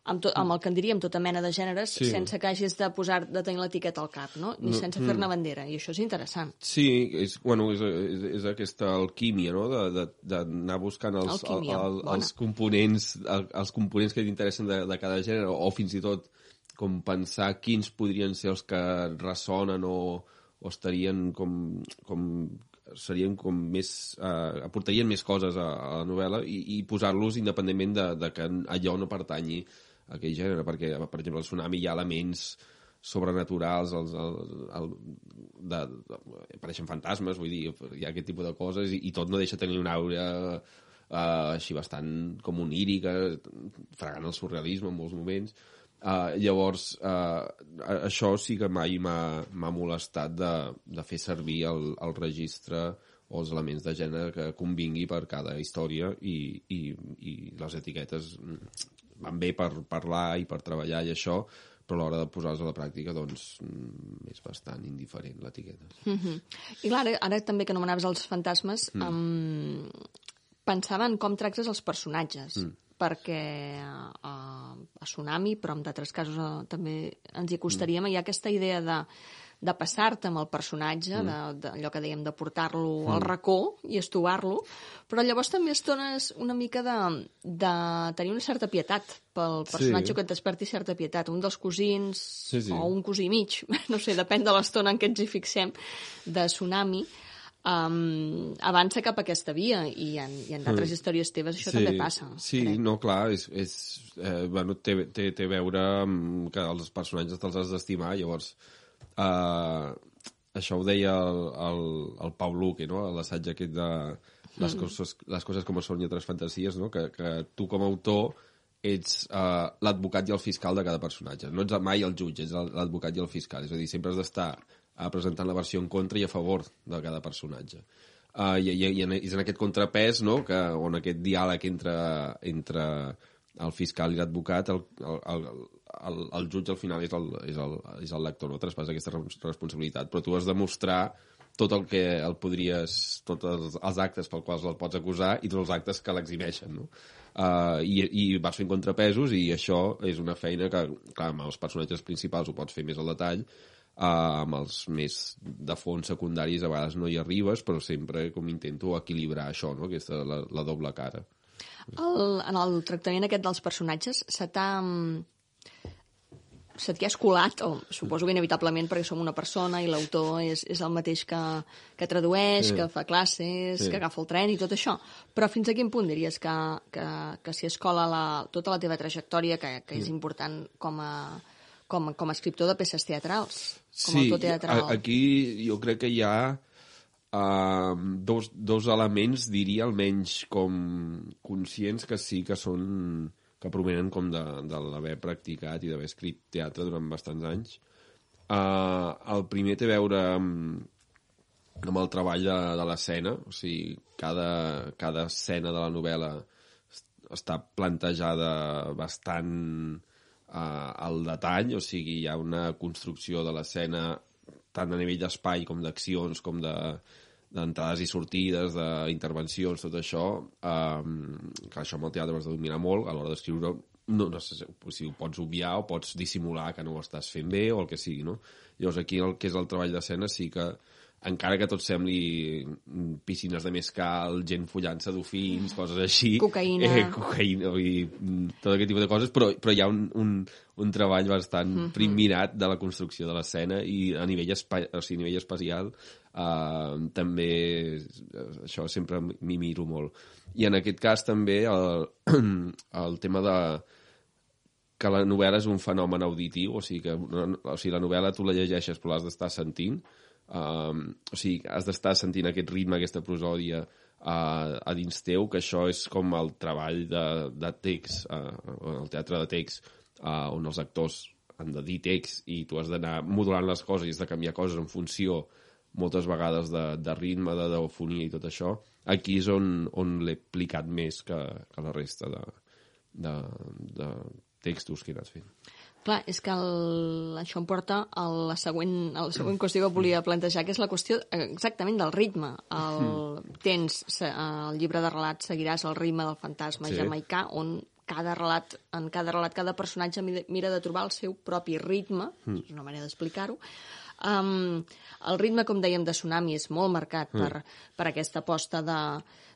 S3: amb, tot, amb el que en diríem tota mena de gèneres
S4: Sí.
S3: sense que hagis de posar de tenir l'etiqueta al cap, no? Ni sense fer-ne bandera, i això és interessant.
S4: Sí, és, bueno, és, és, és aquesta alquímia, no?, de- de- d'anar buscant els,
S3: Alquímia,
S4: el, el, els components el, els components que t'interessen de, de cada gènere, o fins i tot com pensar quins podrien ser els que ressonen o, o estarien com, com serien com més... Eh, aportarien més coses a, a la novel·la i, i posar-los independentment de, de que allò no pertanyi aquell gènere, perquè, per exemple, al Tsunami hi ha elements sobrenaturals, els, el, el, de, de, apareixen fantasmes, vull dir, hi ha aquest tipus de coses i, i tot no deixa tenir una aura uh, així bastant com onírica, fregant el surrealisme en molts moments. Uh, llavors, uh, això sí que mai m'ha m'ha molestat de, de fer servir el, el registre o els elements de gènere que convingui per cada història i, i, i les etiquetes mm, van bé per parlar i per treballar i això, però a l'hora de posar-les a la pràctica doncs mm, és bastant indiferent l'etiqueta.
S3: Mhm. I clar, ara, ara també que anomenaves els fantasmes, mm. um, pensava en com tractes els personatges, mm. perquè uh, a Tsunami, però en d'altres casos uh, també ens hi acostaríem, mm. hi ha aquesta idea de de passar-te amb el personatge, mm. de- d'allò que dèiem, de portar-lo mm. al racó i estovar-lo, però llavors també estones una mica de, de tenir una certa pietat pel personatge
S4: Sí.
S3: que et desperti certa pietat. Un dels cosins,
S4: Sí, sí.
S3: o un cosí mig, no sé, depèn de l'estona en què ens hi fixem, de Tsunami, um, avança cap a aquesta via i en, i en d'altres històries teves això també passa.
S4: Sí,
S3: crec.
S4: no, clar, és, és, eh, bueno, té, té, té a veure que els personatges te'ls has d'estimar, llavors eh, això ho deia el, el, el Pau Luque, no? a l'assaig aquest de les,
S3: Mm.
S4: coses, les coses com són i altres fantasies, no? que, que tu com a autor ets uh, l'advocat i el fiscal de cada personatge. No ets mai el jutge, ets l'advocat i el fiscal. És a dir, sempre has d'estar uh, presentant la versió en contra i a favor de cada personatge. Uh, i, i, i en, és en aquest contrapès no? que, on aquest diàleg entre, entre el fiscal i l'advocat, el, el, el, el, el jutge al final és el, és el, és el lector, no traspassa aquesta res- responsabilitat, però tu has de mostrar tot el que el podries, tots els, els actes pel quals el pots acusar i tots els actes que l'exhibeixen, no? Uh, i, I vas fent contrapesos i això és una feina que, clar, amb els personatges principals ho pots fer més al detall, uh, amb els més de fons secundaris a vegades no hi arribes, però sempre com intento equilibrar això, no? Aquesta, la, la doble cara.
S3: El, en el tractament aquest dels personatges se t'ha... mm, se t'hi ha escolat, o suposo que inevitablement perquè som una persona i l'autor és, és el mateix que, que tradueix,
S4: Sí.
S3: que fa classes,
S4: Sí.
S3: que agafa el tren i tot això. Però fins a quin punt diries que, que, que s'hi escola la, tota la teva trajectòria, que, que és important com a, com, com a escriptor de peces teatrals, com a autor teatral?
S4: a- aquí jo crec que hi ha uh, dos, dos elements, diria, almenys com conscients que sí que són que provenen com de, de l'haver practicat i d'haver escrit teatre durant bastants anys. Uh, el primer té a veure amb, amb el treball de, de l'escena, o sigui, cada, cada escena de la novel·la est- està plantejada bastant uh, al detall, o sigui, hi ha una construcció de l'escena tant a nivell d'espai com d'accions, com de d'entrades i sortides, d'intervencions, tot això, um, que això amb el teatre ho has de dominar molt, a l'hora d'escriure no, no sé si ho pots obviar o pots dissimular que no ho estàs fent bé o el que sigui, no? Llavors aquí el que és el treball d'escena sí que encara que tot sembli mm, piscines de mescal, gent follant-se dofins, coses així...
S3: Cocaïna.
S4: Eh, cocaïna i mm, tot aquest tipus de coses, però, però hi ha un, un, un treball bastant mm -hmm. primirat de la construcció de l'escena i a nivell, espai, o sigui, a nivell espacial eh, també això sempre m'hi miro molt. I en aquest cas també el, el tema de que la novel·la és un fenomen auditiu, o sigui, que o sigui, la novel·la tu la llegeixes però l'has d'estar sentint, um, o sigui, has d'estar sentint aquest ritme, aquesta prosòdia uh, a dins teu, que això és com el treball de, de text, uh, el teatre de text, uh, on els actors han de dir text i tu has d'anar modulant les coses i has de canviar coses en funció moltes vegades de, de ritme, de deofonia i tot això, aquí és on, on l'he aplicat més que, que la resta de, de, de textos que he anat fent.
S3: Clar, és que el, això em porta a la següent, a la següent qüestió que volia plantejar, que és la qüestió eh, exactament del ritme. El, tens se- el llibre de relats, seguiràs el ritme del fantasma
S4: Sí.
S3: jamaicà, on cada relat, en cada relat, cada personatge mi- mira de trobar el seu propi ritme, és una manera d'explicar-ho. Um, el ritme, com dèiem, de Tsunami és molt marcat per, per aquesta aposta de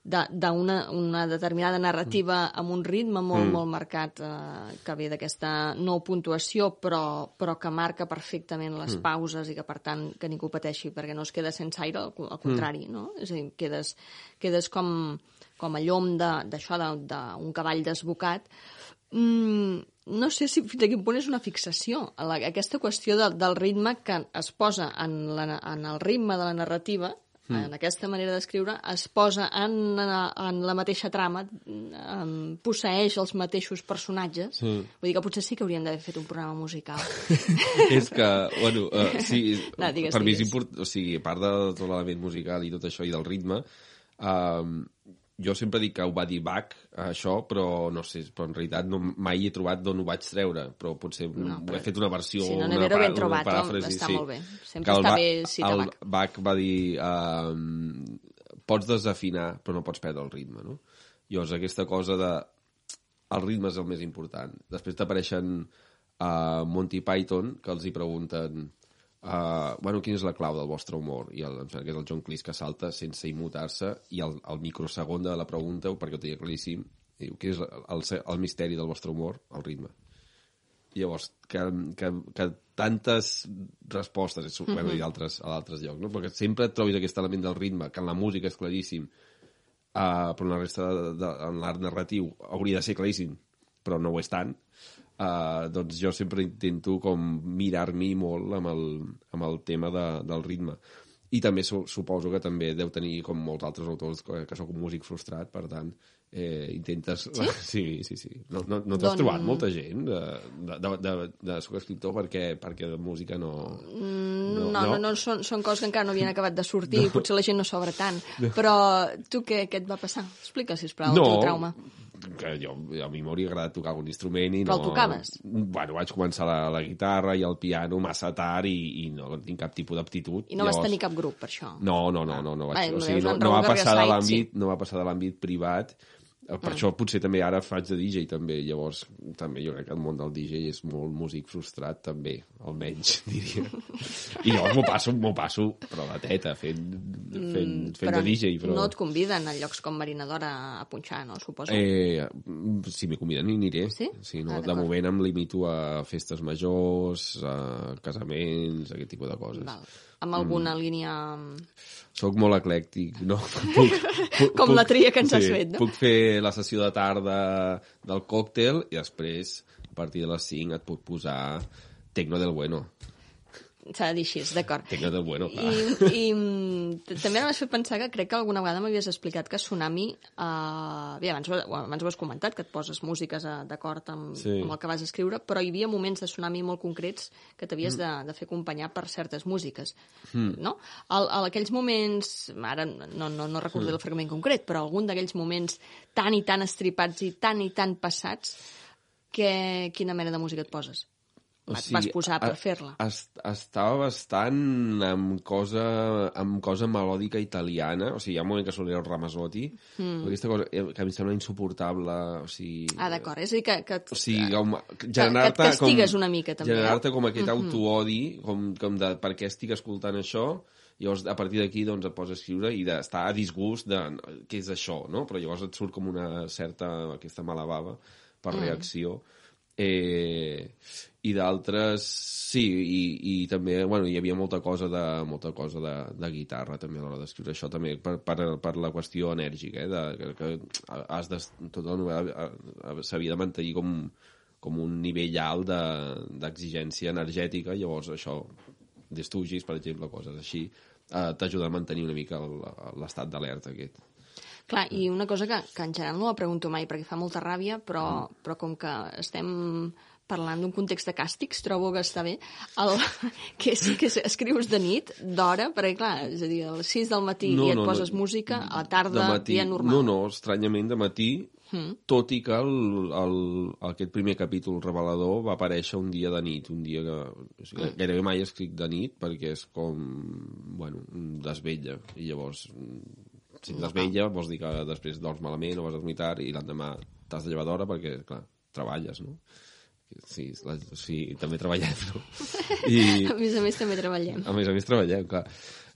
S3: d'una de, d'una- una determinada narrativa amb un ritme molt, molt marcat eh, que ve d'aquesta no puntuació però, però que marca perfectament les pauses i que per tant que ningú pateixi perquè no es queda sense aire, al, al contrari no? és a dir, quedes, quedes com, com a llom de- d'això d'un cavall desbocat. Mm, no sé si fins a quin punt és una fixació, la, aquesta qüestió de, del ritme que es posa en, la, en el ritme de la narrativa, mm. en aquesta manera d'escriure, es posa en, en la mateixa trama, em, posseix els mateixos personatges.
S4: Sí.
S3: Vull dir que potser sí que hauríem d'haver fet un programa musical.
S4: és que, bueno, uh, sí,
S3: No, digues,
S4: per mi és
S3: digues.
S4: important, o sigui, a part de tot l'element musical i tot això i del ritme, um, jo sempre dic que ho va dir Bach, això, però no sé, però en realitat no, mai he trobat d'on ho vaig treure, però potser no,
S3: però-
S4: he fet una versió,
S3: Sí, no,
S4: una,
S3: Nevero, ben
S4: una
S3: trobat,
S4: paràfrasi,
S3: està
S4: sí.
S3: molt bé. Sempre
S4: Que
S3: està
S4: Bach-
S3: bé citar
S4: el
S3: Bach.
S4: Bach va dir um, pots desafinar, però no pots perdre el ritme, no? Llavors, aquesta cosa de el ritme és el més important. Després t'apareixen uh, Monty Python, que els hi pregunten uh, bueno, quina és la clau del vostre humor? I el, em sembla que és el John Cleese que salta sense immutar-se i el, el microsegon de la pregunta, perquè ho tenia claríssim, diu, quin és el, el, el misteri del vostre humor? El ritme. I llavors, que, que, que tantes respostes, és, mm -hmm. i d'altres a d'altres llocs, no? perquè sempre et trobis aquest element del ritme, que en la música és claríssim, uh, però en la resta de, de, en l'art narratiu hauria de ser claríssim, però no ho és tant, uh, doncs jo sempre intento com mirar-m'hi molt amb el, amb el tema de, del ritme. I també su suposo que també deu tenir, com molts altres autors, que, que sóc un músic frustrat, per tant, eh, intentes... Sí? Sí, sí, sí. No, no, no t'has
S3: Don-
S4: trobat molta gent de, de, de, de, de soc escriptor perquè, perquè de música no...
S3: No, no, no, no són, són coses que encara no havien acabat de sortir, no. potser la gent no s'obre tant. Però tu què, què et va passar? Explica, sisplau, el teu trauma.
S4: Que jo, a mi m'hauria agradat tocar algun instrument i
S3: Però
S4: no...
S3: el tocaves?
S4: Bueno, vaig començar la, la guitarra i el piano massa tard i, i no tinc cap tipus d'aptitud.
S3: I no vas tenir cap grup, per això.
S4: No, no, no, no, no, vaig,
S3: Ai,
S4: o sigui, no, no va passar de l'àmbit,
S3: Sait,
S4: no va passar de l'àmbit privat. Per això potser també ara faig de DJ també, llavors també jo crec que el món del DJ és molt músic frustrat també, almenys diria. I llavors m'ho passo, m'ho passo, però la teta fent, fent, fent de DJ. Però...
S3: no et conviden a llocs com Marinadora a punxar, no? Suposo.
S4: Eh, si m'hi conviden hi aniré.
S3: Sí?
S4: sí no,
S3: Ah,
S4: de moment em limito a festes majors, a casaments, aquest tipus de coses.
S3: Val. Amb alguna
S4: Mm.
S3: línia...
S4: Soc molt eclèctic, no? Puc, puc,
S3: Com la tria que ens has
S4: sí,
S3: fet, no?
S4: Puc fer la sessió de tarda del còctel i després, a partir de les 5, et puc posar Tecno del Bueno.
S3: S'ha de dir així, d'acord.
S4: Tecno del Bueno, clar.
S3: I, i mm, també m'has fet pensar que crec que alguna vegada m'havies explicat que Tsunami, eh, bé, abans, abans ho has comentat, que et poses músiques eh, d'acord amb,
S4: Sí.
S3: amb el que vas escriure, però hi havia moments de Tsunami molt concrets que t'havies
S4: Mm.
S3: de, de fer acompanyar per certes músiques, no? Al, a aquells moments, ara no, no, no recordo
S4: Mm.
S3: el fragment concret, però algun d'aquells moments tan i tan estripats i tan i tan passats, que, quina mena de música et poses?
S4: O
S3: Et vas posar per fer-la?
S4: est- Estava bastant amb cosa, amb cosa melòdica italiana, o sigui, hi ha un moment que solia el Ramazotti, mm. aquesta cosa eh, que a mi em sembla insuportable, o sigui...
S3: Ah, d'acord. És a dir, que, que,
S4: O sigui, com,
S3: que
S4: generar-te...
S3: et castigues una mica, també, eh?
S4: Generar-te com aquest autoodi, com, com de per què estic escoltant això, llavors a partir d'aquí doncs, et poses a escriure i d'estar a disgust de què és això, no? Però llavors et surt com una certa, aquesta mala bava per reacció. Eh, I d'altres, sí, i, i també, bueno, hi havia molta cosa de, molta cosa de, de guitarra també a l'hora d'escriure això també, per, per, per la qüestió enèrgica, eh? De, que, que has de, tota la novel·la s'havia de mantenir com com un nivell alt de- d'exigència energètica, llavors això, d'estugis, per exemple, coses així, eh, t'ajuda a mantenir una mica l'estat d'alerta aquest.
S3: Clar, i una cosa que, que en general no la pregunto mai perquè fa molta ràbia, però,
S4: Mm.
S3: però com que estem parlant d'un context de càstigs, trobo que està bé, el, que sí que escrius de nit, d'hora, perquè clar, és a dir, a les 6 del matí i et poses música, a la tarda,
S4: de matí,
S3: dia normal.
S4: No, no, estranyament de matí,
S3: Mm.
S4: tot i que el, el, aquest primer capítol revelador va aparèixer un dia de nit, un dia que o sigui,
S3: Mm.
S4: gairebé mai escric de nit perquè és com, bueno, desvetlla, i llavors si et desvetlla vols dir que després dorms malament o vas a dormir tard i l'endemà t'has de llevar d'hora perquè, clar, treballes, no? Sí, la, sí, també treballem, no? I,
S3: A més a més, també treballem.
S4: a més a més treballem, clar.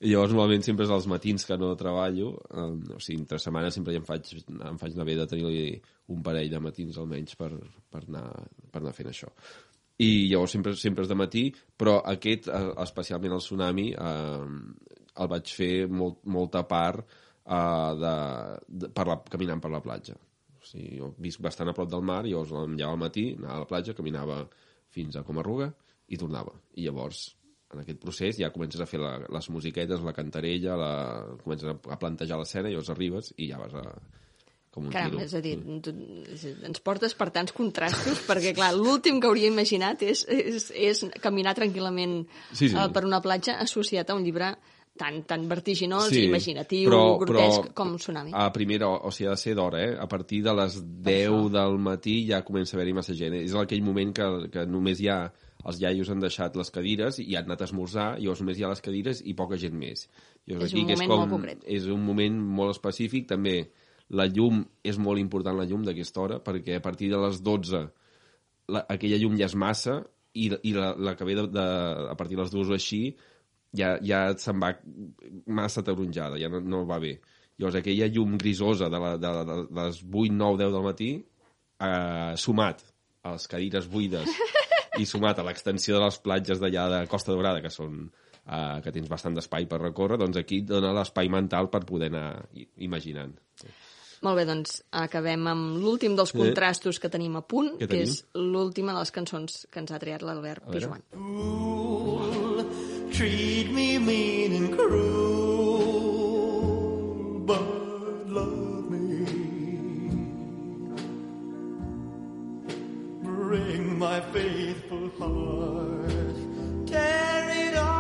S4: I llavors normalment sempre és els matins que no treballo, eh, o sigui, entre setmana sempre em faig, em faig anar bé de tenir un parell de matins almenys per, per, anar, per anar fent això. I llavors sempre, sempre és de matí, però aquest, eh, especialment el tsunami, eh, el vaig fer molt, molta part eh, de, de, per la, caminant per la platja. O sigui, jo visc bastant a prop del mar, llavors em llevava al matí, anava a la platja, caminava fins a Comarruga i tornava. I llavors, en aquest procés, ja comences a fer la, les musiquetes, la cantarella, la, comences a, a plantejar l'escena, llavors arribes i ja vas a... Com un
S3: Caram,
S4: tiro.
S3: és a dir, tu, és- ens portes per tants contrastos, perquè, clar, l'últim que hauria imaginat és, és, és caminar tranquil·lament
S4: Sí, sí.
S3: eh, per una platja associat a un llibre tan, tan vertiginós,
S4: Sí,
S3: imaginatiu,
S4: però-
S3: grotesc,
S4: però
S3: com Tsunami.
S4: A primera, o sigui, ha de ser d'hora, eh? A partir de les 10 del matí ja comença a haver-hi massa gent. És aquell moment que, que només hi ha els iaios han deixat les cadires i han anat a esmorzar, i llavors només hi ha les cadires i poca gent més. Llavors,
S3: És un
S4: que
S3: moment molt concret.
S4: És un moment molt específic, també la llum, és molt important la llum d'aquesta hora, perquè a partir de les 12 la, aquella llum ja és massa i, i la, la que ve de, de, a partir de les dues o així ja, ja se'n va massa taronjada, ja no, no va bé. Llavors aquella llum grisosa de, la, de, de, de les 8, 9, 10 del matí eh, sumat a les cadires buides i sumat a l'extensió de les platges d'allà de Costa Daurada, que són eh, que tens bastant d'espai per recórrer, doncs aquí et dona l'espai mental per poder anar imaginant.
S3: Molt bé, doncs acabem amb l'últim dels contrastos que tenim a punt, que
S4: tenim?
S3: és l'última de les cançons que ens ha triat l'Albert
S4: A veure.
S6: Treat me mean and cruel, but love me. Bring my faithful heart, tear it all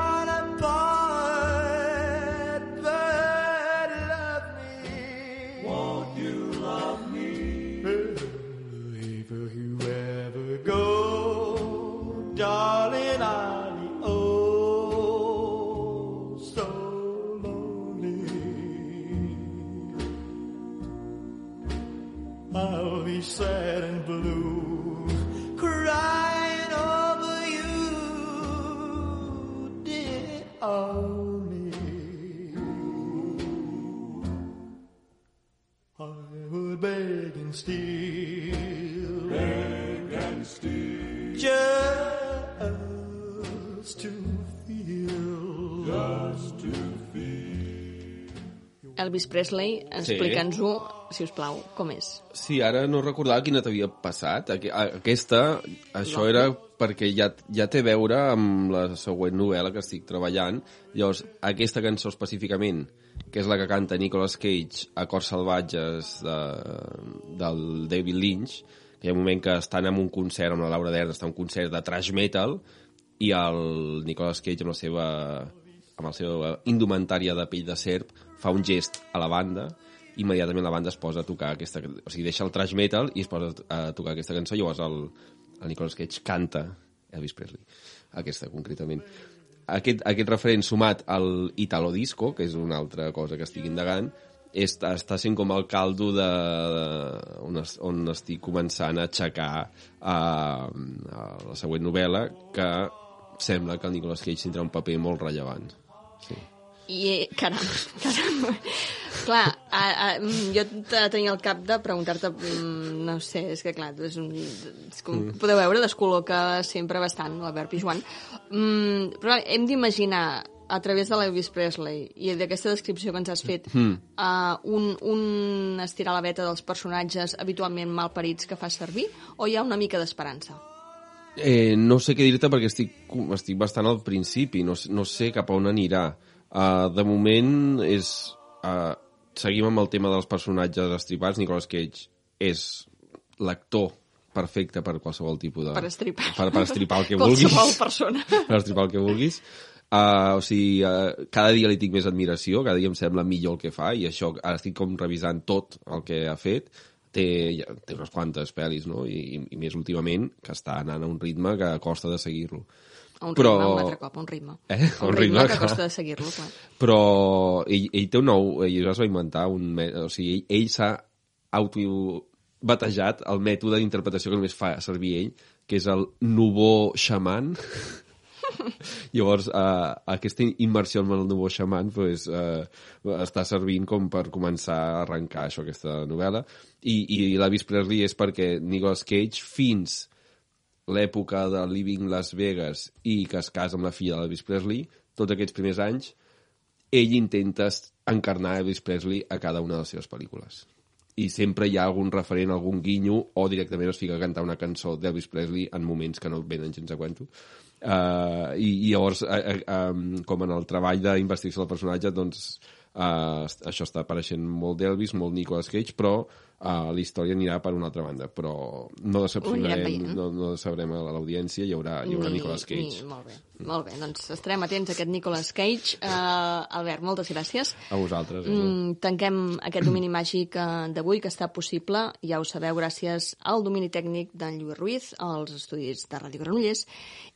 S3: Elvis Presley,
S4: Sí.
S3: explica'ns-ho, si us plau, com és.
S4: Sí, ara no recordava quina t'havia passat. Aquesta, això era perquè ja, ja té a veure amb la següent novel·la que estic treballant. Llavors, aquesta cançó específicament, que és la que canta Nicolas Cage a Cors Salvatges de, del David Lynch, que hi ha un moment que estan en un concert amb la Laura Dern, està en un concert de trash metal, i el Nicolas Cage amb la seva amb la seva indumentària de pell de serp fa un gest a la banda immediatament la banda es posa a tocar aquesta... O sigui, deixa el trash metal i es posa a tocar aquesta cançó, llavors el, el Nicolas Cage canta Elvis Presley, aquesta concretament. Aquest, aquest referent sumat al Italo Disco, que és una altra cosa que estic indagant, està, està sent com el caldo de, de on, es, on estic començant a aixecar a, a la següent novel·la, que sembla que el Nicolas Cage tindrà un paper molt rellevant. Sí.
S3: I, caram, caram. clar, a, a, mm, jo te- tenia al cap de preguntar-te, mm, no sé, és que clar, és un, és com mm. podeu veure, descol·loca sempre bastant l'Albert Pijuan. Mm, però hem d'imaginar a través de l'Elvis Presley i d'aquesta descripció que ens has fet,
S4: Hmm.
S3: uh, un, un estirar la veta dels personatges habitualment malparits que fa servir, o hi ha una mica d'esperança?
S4: Eh, no sé què dir-te perquè estic, estic bastant al principi, no, no sé cap a on anirà. Uh, de moment és... Uh, seguim amb el tema dels personatges estripats. Nicolas Cage és l'actor perfecte per qualsevol tipus de...
S3: Per estripar.
S4: Per, per estripar el que vulguis.
S3: Qualsevol persona.
S4: per estripar el que vulguis. Uh, o sigui, uh, cada dia li tinc més admiració, cada dia em sembla millor el que fa, i això, ara estic com revisant tot el que ha fet, té, ja, té unes quantes pel·lis, no? I, i més últimament, que està anant a un ritme que costa de seguir-lo.
S3: A un
S4: Però-
S3: ritme, un altre cop, a un ritme.
S4: Eh?
S3: A un
S4: Un
S3: ritme,
S4: ritme,
S3: que
S4: clar.
S3: costa de seguir-lo, clar.
S4: Però ell, ell té un nou... Ell es va inventar un... O sigui, ell, ell s'ha autobatejat el mètode d'interpretació que només fa servir ell, que és el nouveau xaman. Llavors, eh, aquesta immersió en el nouveau xaman pues, eh, està servint com per començar a arrencar això, aquesta novel·la. I, i l'Avis Presley és perquè Nicolas Cage, fins l'època de Living Las Vegas i que es casa amb la filla d'Elvis Presley, tots aquests primers anys, ell intenta encarnar Elvis Presley a cada una de les seves pel·lícules. I sempre hi ha algun referent, algun guinyo, o directament es fica a cantar una cançó d'Elvis Presley en moments que no venen gens a cuento. Uh, i, I llavors, uh, uh, um, com en el treball d'investigació del personatge, doncs uh, això està apareixent molt d'Elvis, molt Nicolas Cage, però uh, la història anirà per una altra banda. Però no decepcionarem,
S3: veient.
S4: no, no decebrem a l'audiència, hi haurà, hi haurà
S3: Ni-
S4: Nicolas Cage.
S3: Ni, molt bé, molt bé. Doncs estarem atents a aquest Nicolas Cage. Uh, Albert, moltes gràcies.
S4: A vosaltres.
S3: Mm, tanquem aquest domini màgic eh, d'avui, que està possible, ja ho sabeu, gràcies al domini tècnic d'en Lluís Ruiz, als estudis de Ràdio Granollers,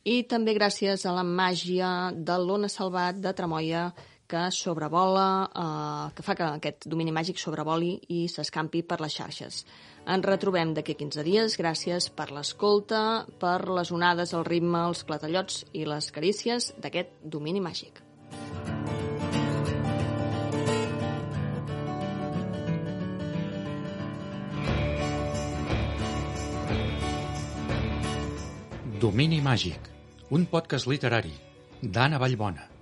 S3: i també gràcies a la màgia de l'Ona Salvat de Tramoia, que sobrevola, eh, que fa que aquest domini màgic sobrevoli i s'escampi per les xarxes. Ens retrobem d'aquí a 15 dies. Gràcies per l'escolta, per les onades, el ritme, els clatallots i les carícies d'aquest domini màgic.
S2: Domini màgic, un podcast literari d'Anna Vallbona.